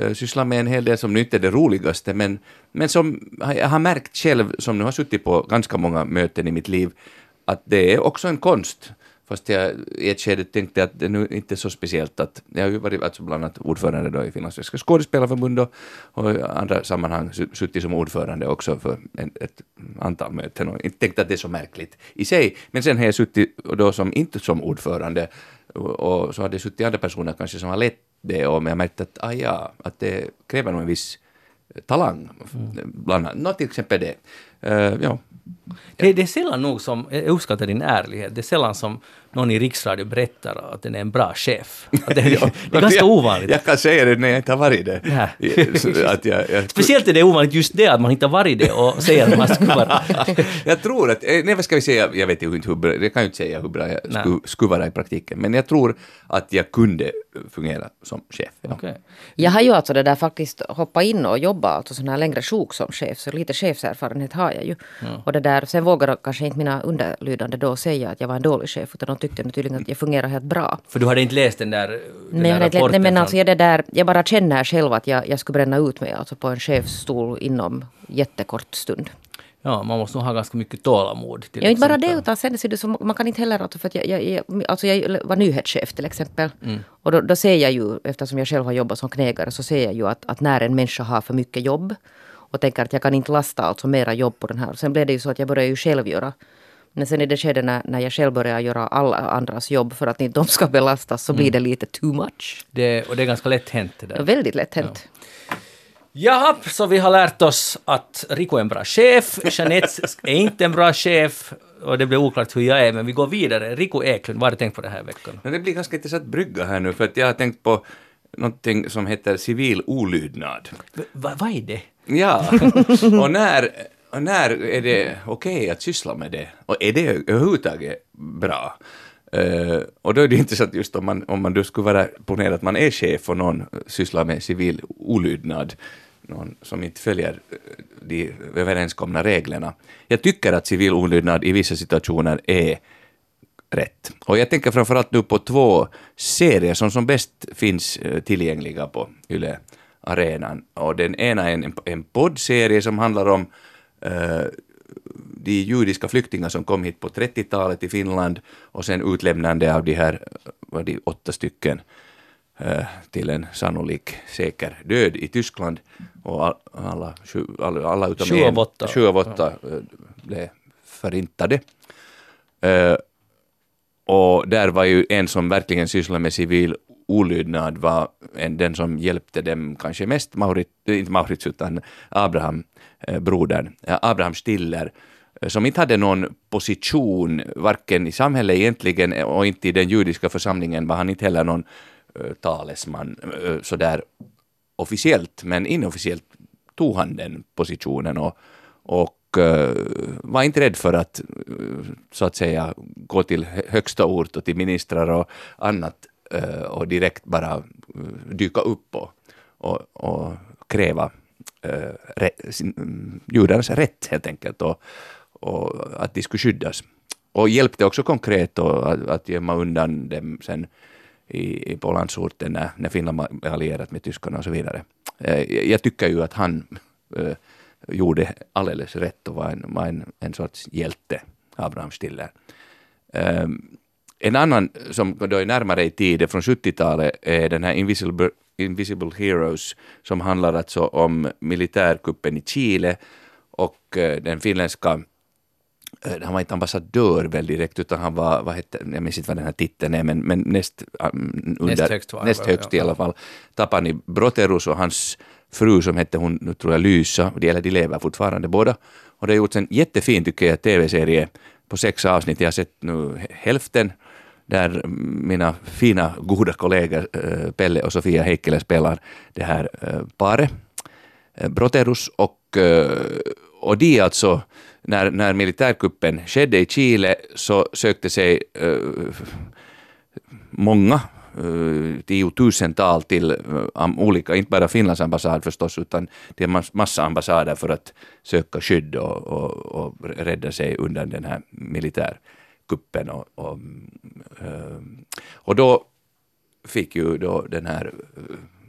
Speaker 3: uh, syssla med en hel del som nu inte är det roligaste men, men som jag har märkt själv som nu har suttit på ganska många möten i mitt liv att det är också en konst. Fast jag i ett skede tänkte att det nu inte är så speciellt att jag har ju varit alltså bland annat ordförande då i Finlandssvenska skådespelarförbund och, och i andra sammanhang su- suttit som ordförande också för en, ett antal möten och inte tänkt att det är så märkligt i sig. Men sen har jag suttit och då som inte som ordförande och, och så hade jag suttit andra personer kanske som har lett det och jag märkte att ah, ja, att det kräver nog en viss talang, bland annat, Nå, till exempel det. Eh, ja.
Speaker 1: Det, det är sällan nog som, jag uppskattar din ärlighet, det är sällan som någon i riksradio berättar att den är en bra chef. Att det, det är ganska
Speaker 3: jag,
Speaker 1: ovanligt.
Speaker 3: Jag kan säga det när jag inte har varit det. Att jag, jag,
Speaker 1: Speciellt är det ovanligt just det att man inte har varit det och säger att man skulle vara...
Speaker 3: jag tror att, eh, nej vad ska vi säga, jag vet ju inte hur bra, jag kan ju inte säga hur bra jag skulle, skulle vara i praktiken, men jag tror att jag kunde fungera som chef. Ja.
Speaker 1: Okej.
Speaker 2: Jag har ju alltså det där faktiskt hoppat in och jobbat alltså sån här längre sjok som chef, så lite chefserfarenhet har jag ju. Och det där, sen vågade kanske inte mina underlydande då säga att jag var en dålig chef, utan de tyckte tydligen att jag fungerar helt bra.
Speaker 1: För du hade inte läst den där, den
Speaker 2: Men,
Speaker 1: där rapporten
Speaker 2: nej, men alltså jag, det där, jag bara känner själv att jag, jag skulle bränna ut mig alltså på en chefsstol inom jättekort stund.
Speaker 1: Ja, man måste nog ha ganska mycket tålamod. Till
Speaker 2: Ja, inte bara det, utan sen ser det som, man kan inte heller, alltså för jag, jag, jag, alltså jag var nyhetschef till exempel. Och då, då ser jag ju, eftersom jag själv har jobbat som knegare, så ser jag ju att, att när en människa har för mycket jobb och tänker att jag kan inte lasta alltså mera jobb på den här. Sen blev det ju så att jag började ju själv göra. Men sen i det skedet när, när jag själv börjar göra alla andras jobb för att inte de ska belastas så blir det lite too much.
Speaker 1: Det, och det är ganska lätt hänt det där.
Speaker 2: Väldigt lätt hänt.
Speaker 1: Jaha, så vi har lärt oss att Rico är en bra chef, Jeanette är inte en bra chef och det blir oklart hur jag är, men vi går vidare. Rico Eklund, vad har du tänkt på den här veckan?
Speaker 3: Men det blir ganska intressant brygga här nu, för att jag har tänkt på någonting som heter civil olydnad.
Speaker 1: V- va- vad är det?
Speaker 3: Ja, och när, och när är det okej att syssla med det? Och är det överhuvudtaget bra? Eh, och då är det intressant just om man, om man då skulle vara, ponera att man är chef och någon sysslar med civil olydnad, någon som inte följer eh, de överenskomna reglerna. Jag tycker att civil olydnad i vissa situationer är rätt. Och jag tänker framförallt nu på två serier som som bäst finns eh, tillgängliga på Yle arenan. Och den ena är en, en poddserie som handlar om uh, de judiska flyktingar som kom hit på 30-talet till Finland och sen utlämnande av de här, var de åtta stycken, till en sannolik säker död i Tyskland. Och alla, alla, alla utom
Speaker 1: 28.
Speaker 3: en, 28 ja. blev förintade. Och där var ju en som verkligen sysslade med civil olydnad var en, den som hjälpte dem kanske mest, Maurit, eh, inte Maurits utan Abraham, eh, brodern, eh, Abraham Stiller, eh, som inte hade någon position, varken i samhället egentligen och inte i den judiska församlingen var han inte heller någon eh, talesman eh, sådär officiellt, men inofficiellt tog han den positionen och, och Eh, var inte rädd för att eh, så att säga gå till högsta ort och till ministrar och annat eh, och direkt bara dyka upp och, och, och kräva äh, mm, judarnas rätt helt enkelt och, och, att de skulle skyddas. Och hjälpte också konkret att, att gömma undan dem sen i, på landsorten när, när Finland var allierat med tyskarna och så vidare. Jag tycker ju att han gjorde alldeles rätt och var en, var en, en sorts hjälte, Abraham Stiller. Um, en annan som då är närmare i tiden, från 70-talet, är den här Invisible, Invisible Heroes, som handlar alltså om militärkuppen i Chile och eh, den finländska eh, han var inte ambassadör väl direkt, utan han var, vad hette, jag minns inte vad den här titeln är, men, men näst, um, under, näst högst, var, näst högst ja, i alla fall, Tapani Broterus och hans fru som hette hon, nu tror jag Lysa, de, de lever fortfarande båda. Och det har gjorts en jättefin, tycker jag, tv-serie på sex avsnitt. Jag har sett nu hälften där mina fina goda kollegor eh, Pelle och Sofia Heikkilä spelar det här eh, paret, eh, Broterus och, och de alltså, när, när militärkuppen skedde i Chile så sökte sig många Eh, tiotusental till eh, olika, inte bara Finlands ambassad förstås, utan till en massa ambassader för att söka skydd och, och, och rädda sig undan den här militärkuppen. och, och, eh, och då fick ju då den här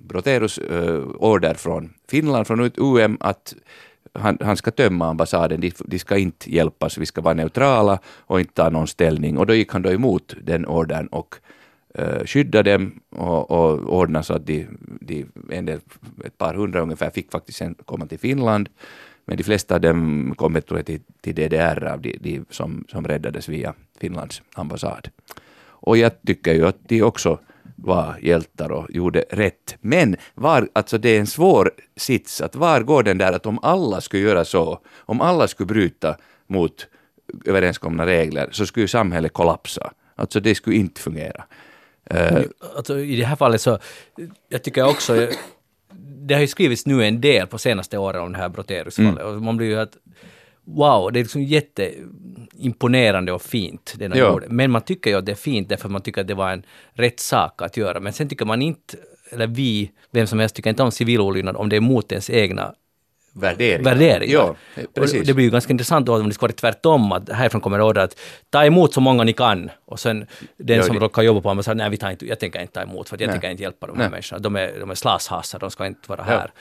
Speaker 3: Broterus uh, order från Finland, från UM, att han, han ska tömma ambassaden, de, de, ska inte hjälpas, vi ska vara neutrala och inte ta någon ställning. Och då gick han då emot den ordern och Eh, skydda dem och, och ordna så att de, de, en del, ett par hundra ungefär fick faktiskt sen komma till Finland. Men de flesta av dem kom till, till DDR av de, de som, som räddades via Finlands ambassad. Och jag tycker ju att de också var hjältar och gjorde rätt. Men var, alltså det är en svår sits, att var går den där att om alla skulle göra så, om alla skulle bryta mot överenskomna regler, så skulle samhället kollapsa. Alltså det skulle inte fungera.
Speaker 1: Uh, alltså, I det här fallet så, jag tycker också, det har ju skrivits nu en del på senaste åren om det här Broterus-fallet mm. och man blir ju att wow, det är liksom jätteimponerande och fint det de ja. gjorde. Men man tycker ju att det är fint därför man tycker att det var en rätt sak att göra. Men sen tycker man inte, eller vi, vem som helst tycker inte om civilolydnad om det är mot ens egna
Speaker 3: värderingar.
Speaker 1: värderingar. Ja, precis. det blir ju ganska intressant då om det ska vara tvärtom, att härifrån kommer order att ta emot så många ni kan och sen den ja, som det... råkar jobba på ambassaden, nej vi tar inte, jag tänker inte ta emot för jag nej. tänker inte hjälpa de här nej. människorna. De är, de är slashasar, de ska inte vara här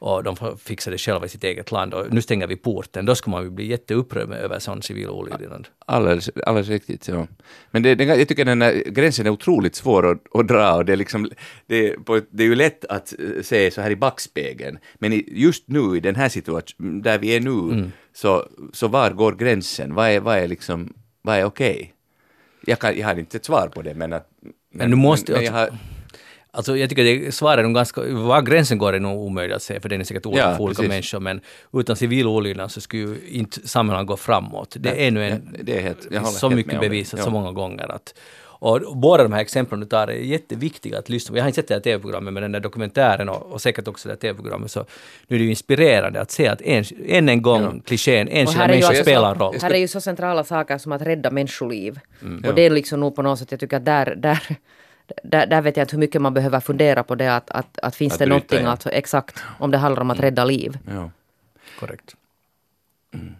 Speaker 1: och de får fixa det själva i sitt eget land och nu stänger vi porten. Då ska man ju bli jätteupprörd över sån civil olydnad.
Speaker 3: Alldeles, alldeles riktigt, ja. Men det, det, jag tycker den här gränsen är otroligt svår att, att dra och det är, liksom, det, på, det är ju lätt att eh, se så här i backspegeln. Men just nu i den här situationen, där vi är nu, mm. så, så var går gränsen? Vad är, vad är, liksom, vad är okej? Okay? Jag, jag har inte ett svar på det, men att men,
Speaker 1: men, du måste, men, men jag har, Alltså jag tycker det svaret är ganska, var gränsen går är nog omöjligt att säga för den är säkert olika ja, för olika människor men utan civil olydnad så skulle ju inte samhället gå framåt. Det är nu en,
Speaker 3: ja, det är helt,
Speaker 1: så mycket bevisat så många gånger att Och båda de här exemplen du tar är jätteviktiga att lyssna på. Jag har inte sett det här TV-programmet med den där dokumentären och, och säkert också det här TV-programmet, så nu är det ju inspirerande att se att en, än en gång
Speaker 3: Ja.
Speaker 1: klichén, enskilda
Speaker 2: ju
Speaker 1: människor spelar roll.
Speaker 2: Här är ju så centrala saker som att rädda människoliv.
Speaker 1: Mm.
Speaker 2: och det är liksom nog på något sätt, jag tycker att där, där, där, där vet jag inte hur mycket man behöver fundera på det att, att, att finns
Speaker 3: Att
Speaker 2: det någonting,
Speaker 3: in.
Speaker 2: alltså, exakt, om det handlar om att rädda liv.
Speaker 3: Ja.
Speaker 1: Korrekt.
Speaker 3: Nu,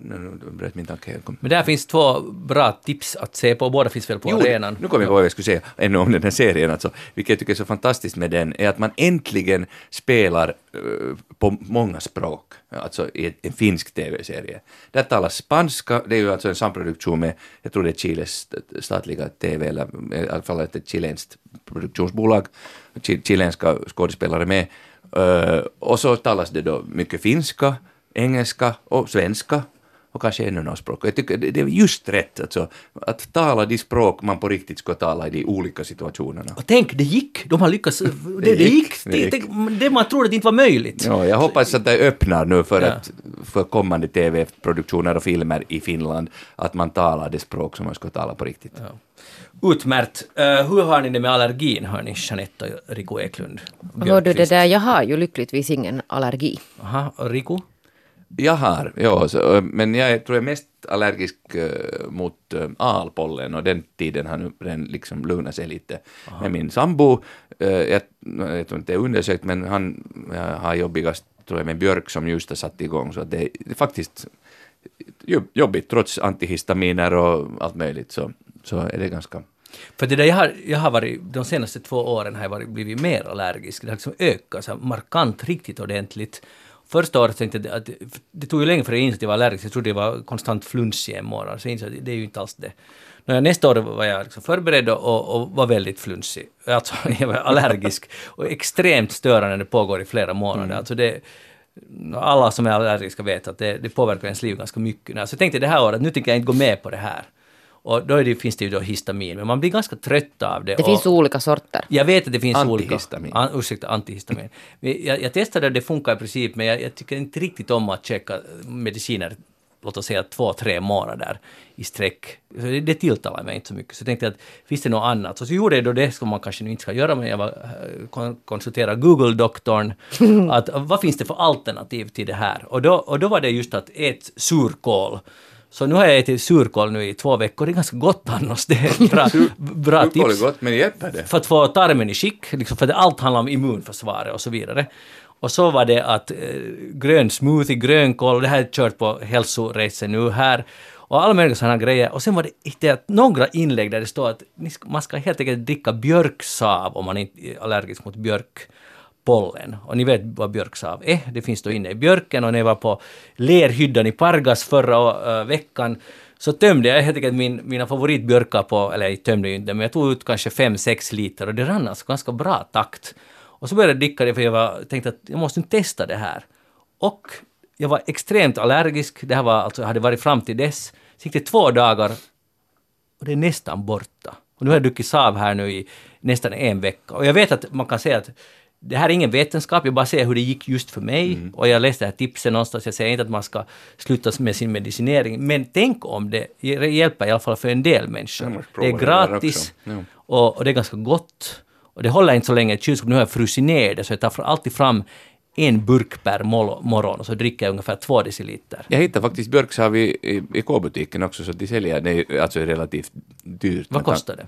Speaker 3: nu bröt min tanke helt.
Speaker 1: Men där finns två bra tips att se på, båda finns väl på
Speaker 3: Jo,
Speaker 1: arenan.
Speaker 3: nu kom jag på vad jag skulle säga ännu om den här serien. Alltså. Vilket jag tycker är så fantastiskt med den är att man äntligen spelar eh, på många språk. Alltså i en finsk tv-serie. Där talas spanska, det är ju alltså en samproduktion med, jag tror det är Chiles statliga tv, eller i alla fall ett chilenskt produktionsbolag, chi- chilenska skådespelare med. Eh, och så talas det då mycket finska, engelska och svenska och kanske ännu något språk. Jag tycker det det är just rätt, alltså, att tala de språk man på riktigt ska tala i de olika situationerna.
Speaker 1: Och tänk, det gick! De har lyckats. Det, det,
Speaker 3: gick,
Speaker 1: gick.
Speaker 3: det
Speaker 1: Det,
Speaker 3: gick.
Speaker 1: det, det man trodde att inte var möjligt.
Speaker 3: Ja, jag hoppas att det öppnar nu för,
Speaker 1: Ja.
Speaker 3: att, för kommande tv-produktioner och filmer i Finland, att man talar det språk som man ska tala på riktigt.
Speaker 1: Utmärkt. Uh, hur har ni det med allergin, hörni, Jeanette och Rico Eklund?
Speaker 2: Hör du det där, jag har ju lyckligtvis ingen allergi.
Speaker 1: Aha, och Rico?
Speaker 3: Jag har, ja, så, men jag tror jag är mest allergisk eh, mot uh, alpollen och den tiden har nu den liksom lugnat sig lite. Men min sambo, uh, jag, jag tror inte det är undersökt, men han har jobbigast tror jag med björk som just har satt igång, så det, är faktiskt jobb- jobbigt trots antihistaminer och allt möjligt så, så är det ganska
Speaker 1: För det där jag har, jag har varit, de senaste två åren har jag varit, blivit mer allergisk. Det har liksom ökat så markant, riktigt ordentligt. Första året tänkte jag att det, tog ju länge för jag insåg att jag var allergisk. Jag trodde det var konstant flunsig en månad. Så jag insåg att det är ju inte alls det. Nå, nästa år var jag liksom förberedd och, och var väldigt flunsig. Alltså, jag var allergisk och extremt störande när det pågår i flera månader. Alltså det, alla som är allergiska vet att det, det påverkar ens liv ganska mycket. Så jag tänkte det här året, nu tänker jag inte gå med på det här. Och då det, finns det ju då histamin, men man blir ganska trött av det.
Speaker 2: Det
Speaker 1: och,
Speaker 2: finns olika sorter.
Speaker 1: Jag vet att det finns
Speaker 3: Antihistamin.
Speaker 1: olika... An, ursäkta, antihistamin. Jag, jag testade det, det funkar i princip, men jag, jag tycker inte riktigt om att checka mediciner, låt oss säga två, tre månader i sträck. Det, det tilltalar mig inte så mycket. Så jag tänkte att finns det något annat? Så, så gjorde jag då det som man kanske nu inte ska göra, men jag var, eh, kon, konsulterade Google-doktorn, att vad finns det för alternativ till det här? Och då, och då var det just att ät surkål. Så nu har jag ätit surkål nu i två veckor, det är ganska gott annars. Det är bra, bra
Speaker 3: Surkål
Speaker 1: tips
Speaker 3: är gott, men hjälper det?
Speaker 1: för att få tarmen i skick, liksom för att allt handlar om immunförsvaret och så vidare. Och så var det att eh, grön smoothie, grönkål, det här är kört på hälsoracen nu här, och alla möjliga sådana grejer. Och sen var det några inlägg där det står att man ska helt enkelt dricka björksav om man är allergisk mot pollen, Och ni vet vad björksav är, eh, det finns då inne i björken och när jag var på lerhyddan i Pargas förra eh, veckan så tömde jag helt enkelt min, mina favoritbjörkar på, eller jag tömde ju inte, men jag tog ut kanske 5-6 liter och det rann alltså ganska bra takt. Och så började jag dricka det för jag var, tänkte att jag måste testa det här. Och jag var extremt allergisk, det här var alltså, jag hade varit fram till dess. Så gick det två dagar och det är nästan borta. Och nu har jag druckit Sav här nu i nästan en vecka. Och jag vet att man kan säga att det här är ingen vetenskap, jag bara säger hur det gick just för mig. Och jag läste det här tipset någonstans, jag säger inte att man ska sluta med sin medicinering. Men tänk om det hjälper i alla fall för en del människor. Det är
Speaker 3: det
Speaker 1: gratis
Speaker 3: också. Ja.
Speaker 1: och, och det är ganska gott. Och det håller inte så länge i ett kylskåp. Nu har jag frusit ner det, så jag tar alltid fram en burk per morgon och så dricker jag ungefär två deciliter.
Speaker 3: Jag hittade faktiskt björksav i, i, i K-butiken också, så de säljer det är alltså relativt dyrt.
Speaker 1: Vad kostar det?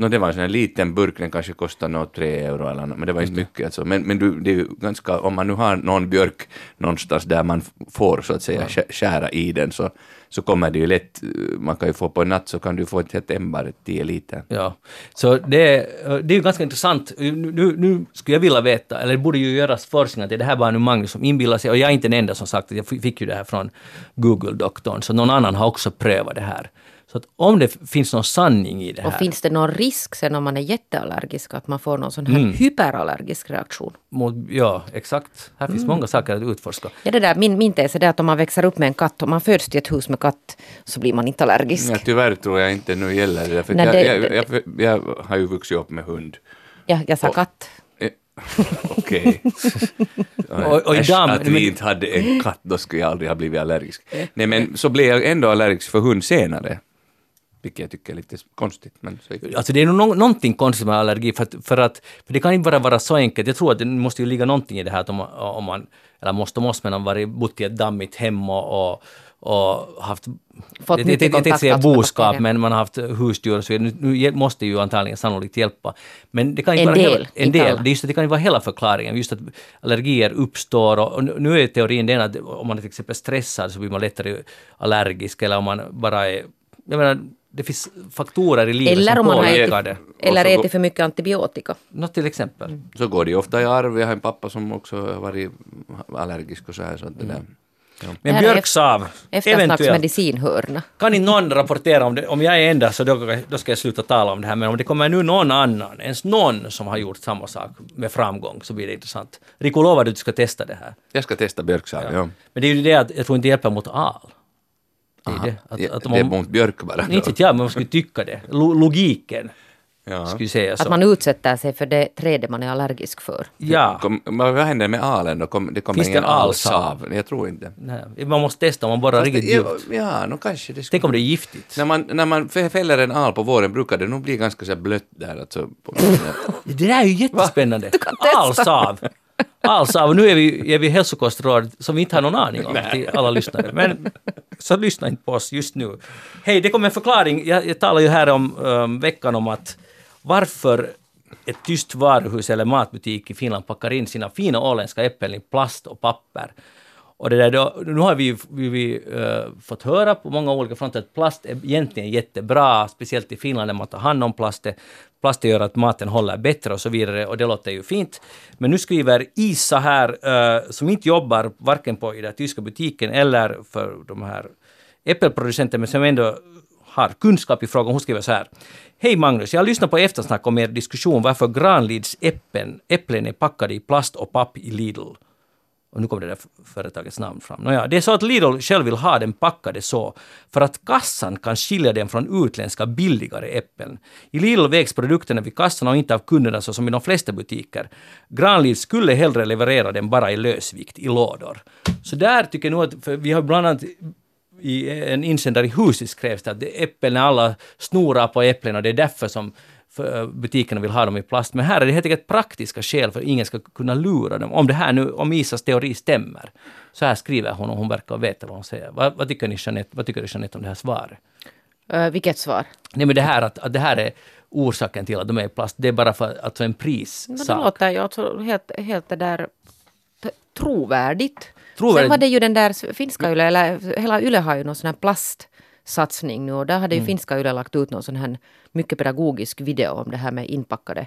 Speaker 3: No, det var en sån här liten burk, den kanske kostar något tre euro eller något, men det var
Speaker 1: Mm.
Speaker 3: inte mycket. Alltså. Men, men du, det är ju ganska, om man nu har någon björk någonstans där man får så att säga sk- skära i den så, så kommer det ju lätt, man kan ju få på en natt så kan du få ett helt ämbar, 10 liter.
Speaker 1: Ja, så det, det är ju ganska intressant. Nu, nu, nu skulle jag vilja veta, eller det borde ju göras forskning, att det här var nu Magnus som inbillar sig, och jag är inte den enda som sagt att jag fick ju det här från Google-doktorn, så någon annan har också prövat det här. Så att om det finns någon sanning i det
Speaker 2: Och
Speaker 1: här,
Speaker 2: finns det någon risk sen om man är jätteallergisk att man får någon sån här
Speaker 1: Mm.
Speaker 2: hyperallergisk reaktion?
Speaker 1: mot, ja exakt, här finns många saker att utforska.
Speaker 2: Ja, det där, min, min tes är det att om man växer upp med en katt, om man föds till ett hus med katt, så blir man inte allergisk.
Speaker 3: Ja, tyvärr tror jag inte nu gäller det, för
Speaker 2: Nej,
Speaker 3: jag,
Speaker 2: det-
Speaker 3: jag, jag, jag, har ju vuxit upp med hund.
Speaker 2: Ja, jag sa
Speaker 3: Och-
Speaker 2: katt.
Speaker 3: Okej.
Speaker 1: Och- och
Speaker 3: Äsch, att vi inte hade en katt, då skulle jag aldrig ha blivit allergisk. Nej men så blev jag ändå allergisk för hund senare. Vilket jag tycker är lite konstigt. Men så det.
Speaker 1: Alltså det är nog nå- någonting konstigt med allergi, för, att, för att för det kan inte bara vara så enkelt. Jag tror att det måste ju ligga någonting i det här att om, man- om man, eller måste måste, men om man varit bott i ett dammigt hem och, och, och haft...
Speaker 2: Fått
Speaker 1: jag, jag, tänkte
Speaker 2: kontakt
Speaker 1: säga boskap, men man har haft husdjur och så vidare. Nu, nu måste ju antagligen sannolikt hjälpa. Men det kan inte
Speaker 2: En
Speaker 1: vara
Speaker 2: del,
Speaker 1: hela, en
Speaker 2: inte
Speaker 1: del.
Speaker 2: alla.
Speaker 1: Det, just det kan inte vara hela förklaringen. Just att allergier uppstår och, och nu- nu är teorin den att om man är till exempel stressad så blir man lättare allergisk eller om man bara är... Jag menar, det finns faktorer i livet
Speaker 2: Eller
Speaker 1: som påverkar det.
Speaker 2: eller ätit för mycket antibiotika.
Speaker 1: Något till exempel.
Speaker 2: Mm.
Speaker 3: Så går det ju ofta i arv. Jag har en pappa som också har varit allergisk och så här. Så att det där. Ja.
Speaker 2: Det
Speaker 1: Men björksav, eventuellt. Kan inte någon rapportera om det? Om jag är enda så då, då ska jag sluta tala om det här. Men om det kommer nu någon annan, ens någon som har gjort samma sak med framgång så blir det intressant. Rico lovar att du ska testa det här.
Speaker 3: Jag ska testa björksav, ja.
Speaker 1: Men det är ju det att jag tror inte det hjälper mot al. Det är det. Att,
Speaker 3: Ja,
Speaker 1: att
Speaker 3: det
Speaker 1: om
Speaker 3: är
Speaker 1: man,
Speaker 3: mot björk bara. då.
Speaker 1: inte vet jag, men man skulle tycka det. Lo, logiken
Speaker 3: Ja.
Speaker 1: skulle säga så.
Speaker 2: Att man utsätter sig för det trädet man är allergisk för.
Speaker 1: ja.
Speaker 3: Kom, vad händer med alen då? Kom, det kommer
Speaker 1: Finns det
Speaker 3: ingen
Speaker 1: en alsav?
Speaker 3: Jag tror inte.
Speaker 1: Nej, man måste testa om man
Speaker 3: Fast
Speaker 1: riktigt
Speaker 3: det-
Speaker 1: djupt.
Speaker 3: ja, no, kanske det skulle...
Speaker 1: Tänk om det är giftigt.
Speaker 3: När man, när man fä- fäller en al på våren brukar det nog bli ganska så blött där. Alltså, på,
Speaker 1: Det där är ju jättespännande. Alsav. Alsav. Nu är vi, är vi hälsokostråd som vi inte har någon aning om till alla lyssnare. Men så lyssna inte på oss just nu. Hej, det kommer en förklaring. Jag, jag talade ju här om um, veckan om att varför ett tyst varuhus eller matbutik i Finland packar in sina fina åländska äpplen i plast och papper. Och det där då, nu har vi, vi, vi uh, fått höra på många olika fronter att plast är egentligen jättebra, speciellt i Finland när man tar hand om plasten. Plast gör att maten håller bättre och så vidare och det låter ju fint. Men nu skriver Isa här, uh, som inte jobbar varken på i den tyska butiken eller för de här äppelproducenterna men som ändå har kunskap i frågan. Hon skriver så här. Hej Magnus, jag har lyssnat på eftersnack om er diskussion varför Granlids äpplen, äpplen är packade i plast och papp i Lidl. Och nu kommer det där företagets namn fram. Nåja, det är så att Lidl själv vill ha den packade så, för att kassan kan skilja den från utländska billigare äpplen. I Lidl vägs produkterna vid kassan och inte av kunderna så som i de flesta butiker. Granlid skulle hellre leverera den bara i lösvikt, i lådor. Så där tycker jag nog att, för vi har bland annat i en insändare i huset skrevs det att äpplen är äpplen, alla snorar på äpplen och det är därför som för butikerna vill ha dem i plast. Men här är det helt enkelt praktiska skäl för att ingen ska kunna lura dem. Om det här nu, om Isas teori stämmer. Så här skriver hon och hon verkar veta vad hon säger. Vad, vad tycker ni Jeanette, vad tycker du Jeanette om det här svaret?
Speaker 2: Uh, vilket svar?
Speaker 1: Nej men det här att, att det här är orsaken till att de är i plast. Det är bara för att alltså en
Speaker 2: Men det
Speaker 1: prissak.
Speaker 2: låter ju alltså helt, helt det där trovärdigt.
Speaker 1: Trovärdigt.
Speaker 2: Sen var det ju den där finska Yle, eller hela Yle har ju någon sån här plastsatsning nu och där hade ju finska Yle lagt ut någon sån här mycket pedagogisk video om det här med inpackade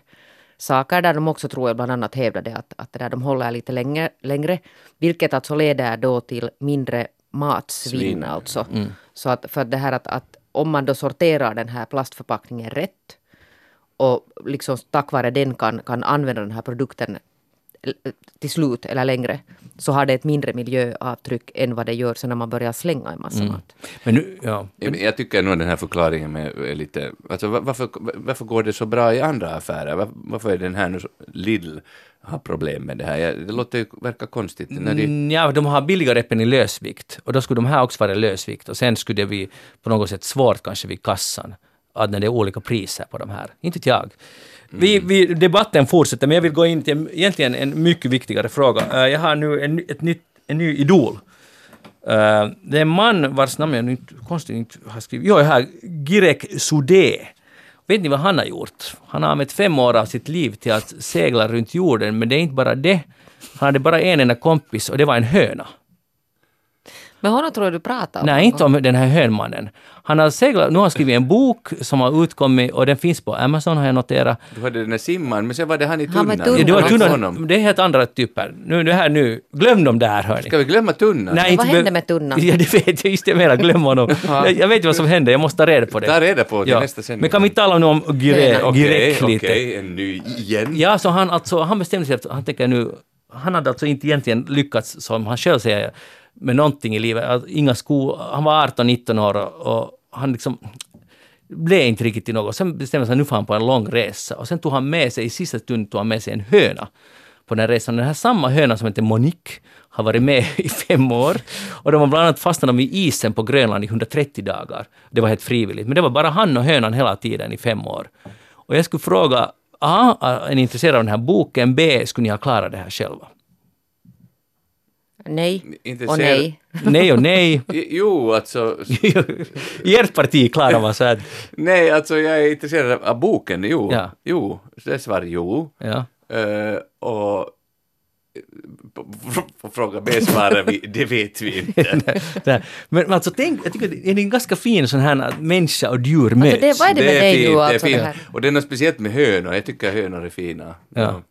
Speaker 2: saker där de också tror jag bland annat hävdade att, att det där de håller lite längre, längre vilket alltså leder då till mindre matsvinn
Speaker 3: Svinn.
Speaker 2: alltså. Så att för det här att, att om man då sorterar den här plastförpackningen rätt och liksom tack vare den kan, kan använda den här produkten till slut eller längre så har det ett mindre miljöavtryck än vad det gör sen när man börjar slänga en massa mat.
Speaker 1: Men nu, ja.
Speaker 3: Jag tycker nog den här förklaringen med är lite... Alltså, va- varför, varför går det så bra i andra affärer? Var, varför är den här nu så, Lidl har problem med det här? Det låter ju, verkar konstigt. När de,
Speaker 1: Mm, Ja, de har billigare äpplen i lösvikt och då skulle de här också vara i lösvikt och sen skulle det bli på något sätt svårt kanske vid kassan att när det är olika priser på de här. Inte vet jag. Vi, vi, debatten fortsätter men jag vill gå in till en- egentligen en mycket viktigare fråga. Eh, jag har nu en, ny- ett nytt, en ny idol. Eh, det är en man vars namn jag nu inte, konstigt inte har skrivit. Jo, jag har Girek Sudé. Vet ni vad han har gjort? Han har använt fem år av sitt liv till att segla runt jorden, men det är inte bara det. Han hade bara en enda kompis och det var en höna.
Speaker 2: Men honom tror jag du pratar om.
Speaker 1: Nej, inte om den här hönmannen. Han har seglat, nu har han skrivit en bok som har utkommit och den finns på Amazon har jag noterat.
Speaker 3: du hade den där simman, men sen var det han i tunnan.
Speaker 1: Ja, det var
Speaker 2: Tunnan
Speaker 1: det är helt andra typer. Nu, det här nu, glöm dem där hörni.
Speaker 3: Ska vi glömma tunnan?
Speaker 1: Nej,
Speaker 2: Vad
Speaker 1: inte
Speaker 2: hände
Speaker 1: be-
Speaker 2: med tunnan?
Speaker 1: Ja, det vet jag, just det jag menar, glöm honom. jag, jag vet vad som hände, jag måste ta reda på det.
Speaker 3: Ta reda på det
Speaker 1: Ja.
Speaker 3: nästa sändning.
Speaker 1: Men kan vi tala nu om Gire,
Speaker 3: Okej,
Speaker 1: Girek
Speaker 3: okej,
Speaker 1: lite?
Speaker 3: en ny igen.
Speaker 1: Ja, så han, alltså, han bestämde sig att han tänker nu, han hade alltså inte egentligen lyckats, som han själv säger, med någonting i livet. Inga sko, han var 18-19 år och, och han liksom blev inte riktigt till något. Sen bestämde han sig att nu får han på en lång resa och sen tog han med sig, i sista stund tog han med sig en höna på den här resan. Den här samma höna som heter Monique har varit med i fem år. Och de var bland annat fastnade vid isen på Grönland i 130 dagar. Det var helt frivilligt. Men det var bara han och hönan hela tiden i fem år. Och jag skulle fråga, A. Är ni intresserade av den här boken? B. Skulle ni ha klarat det här själva?
Speaker 2: Nej
Speaker 3: Inte
Speaker 2: och
Speaker 3: ser-
Speaker 2: nej.
Speaker 1: Nej och nej.
Speaker 3: Jo, alltså...
Speaker 1: I ert parti klarar man så att...
Speaker 3: Nej, alltså jag är intresserad av boken, jo.
Speaker 1: Ja.
Speaker 3: Jo, det är svar jo.
Speaker 1: Ja.
Speaker 3: Eh, och på, fråga B svarar vi, det vet vi inte.
Speaker 1: Men men alltså tänk, jag tycker det är en ganska fin sån här att människa och djur möts.
Speaker 2: Alltså det, vad är det med dig
Speaker 3: fint,
Speaker 2: nu
Speaker 3: det är
Speaker 2: alltså? Det
Speaker 3: fint.
Speaker 2: här?
Speaker 3: Och det är något speciellt med hönor, jag tycker hönor är fina.
Speaker 1: Ja.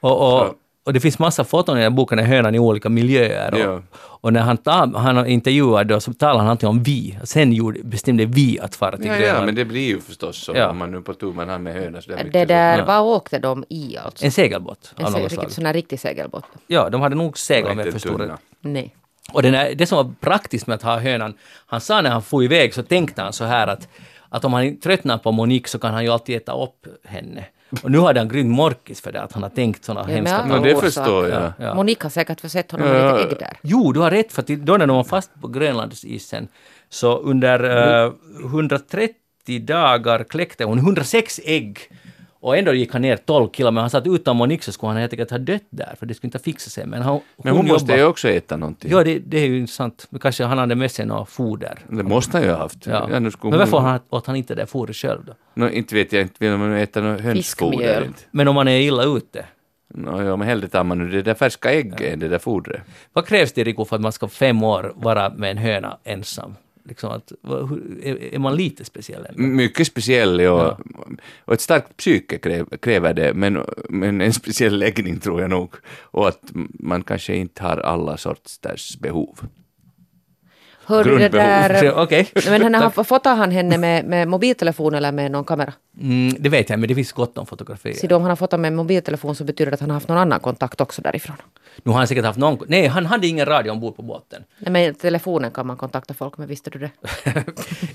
Speaker 1: Och, och, och det finns massa foton i den här boken när hönan i olika miljöer. Och,
Speaker 3: Ja.
Speaker 1: och när han, tar, han intervjuade då så talar han alltid om vi. Sen gjorde, bestämde vi att fara till
Speaker 3: Ja,
Speaker 1: Grönland.
Speaker 3: ja, men det blir ju förstås så
Speaker 1: Ja.
Speaker 3: om man nu på tu man har med hönor så det är mycket
Speaker 2: Det där, vad åkte de i alltså?
Speaker 1: En segelbåt
Speaker 2: En riktigt sån här riktig segelbåt?
Speaker 1: Ja, de hade nog seglat med för stora.
Speaker 2: Nej.
Speaker 1: Och den här, det som var praktiskt med att ha hönan, han sa när han for iväg så tänkte han så här att, att om han tröttnar på Monique så kan han ju alltid äta upp henne. Och nu hade han grymt morkis för det, att han har tänkt sådana
Speaker 2: Ja,
Speaker 1: hemska
Speaker 2: alla
Speaker 3: det förstår jag.
Speaker 1: Ja.
Speaker 2: Monica har säkert försett honom
Speaker 3: Ja,
Speaker 2: med
Speaker 3: ja.
Speaker 2: lite ägg där.
Speaker 1: Jo, du har rätt, för att då när de var fast på Grönlandsisen så under eh, 130 dagar kläckte hon 106 ägg. Och ändå gick han ner 12 kilo, men han sa att utan Monique så skulle han helt enkelt ha dött där, för det skulle inte fixa sig. Men, han,
Speaker 3: Men hon måste
Speaker 1: jobbar-
Speaker 3: ju också äta någonting.
Speaker 1: Ja, det, det är ju sant. Men kanske han hade med sig något foder.
Speaker 3: Det måste han ju ha haft.
Speaker 1: Ja.
Speaker 3: Ja,
Speaker 1: Men varför
Speaker 3: hon-
Speaker 1: han, åt han inte det fodret själv då?
Speaker 3: Nå, inte vet jag, inte vill man äta något hönsfoder. Inte.
Speaker 1: Men om man är illa ute?
Speaker 3: Nå, ja, men hellre tar man nu det där färska ägget än det där fodret.
Speaker 1: Vad krävs det, Rico, för att man ska fem år vara med en höna ensam? Liksom att, är, man lite speciell ändå?
Speaker 3: Mycket speciell, ja. Och ett starkt psyke kräv, kräver det, men, men en speciell läggning tror jag nog. Och att man kanske inte har alla sorters behov.
Speaker 2: Hör du det där...
Speaker 1: Okej.
Speaker 2: Men han, fotar han henne med, med mobiltelefon eller med någon kamera?
Speaker 1: Mm, det vet jag, men det finns gott om fotografier.
Speaker 2: Så då om han har fotat med mobiltelefon så betyder det att han har haft någon annan kontakt också därifrån.
Speaker 1: Nu har han säkert haft någon... Nej, han hade ingen radio ombord på båten.
Speaker 2: Nej, men telefonen kan man kontakta folk med, visste du det?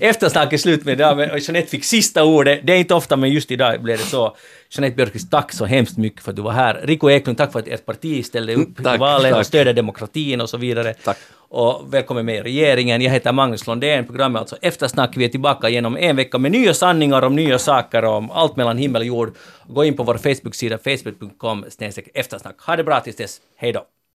Speaker 1: Eftersnack är slut med idag, men Jeanette fick sista ordet. Det är inte ofta, men just idag blev det så. Jeanette Björkqvist, tack så hemskt mycket för att du var här. Rico Eklund, tack för att ert parti ställde upp
Speaker 3: Tack,
Speaker 1: i valet och stödde demokratin och så vidare.
Speaker 3: Tack.
Speaker 1: Och välkommen med i regeringen. Jag heter Magnus Lundén. Programmet är alltså Eftersnack. Vi är tillbaka genom en vecka med nya sanningar om nya saker och om allt mellan himmel och jord. Gå in på vår Facebook-sida facebook.com eftersnack. Ha det bra tills dess. Hej då!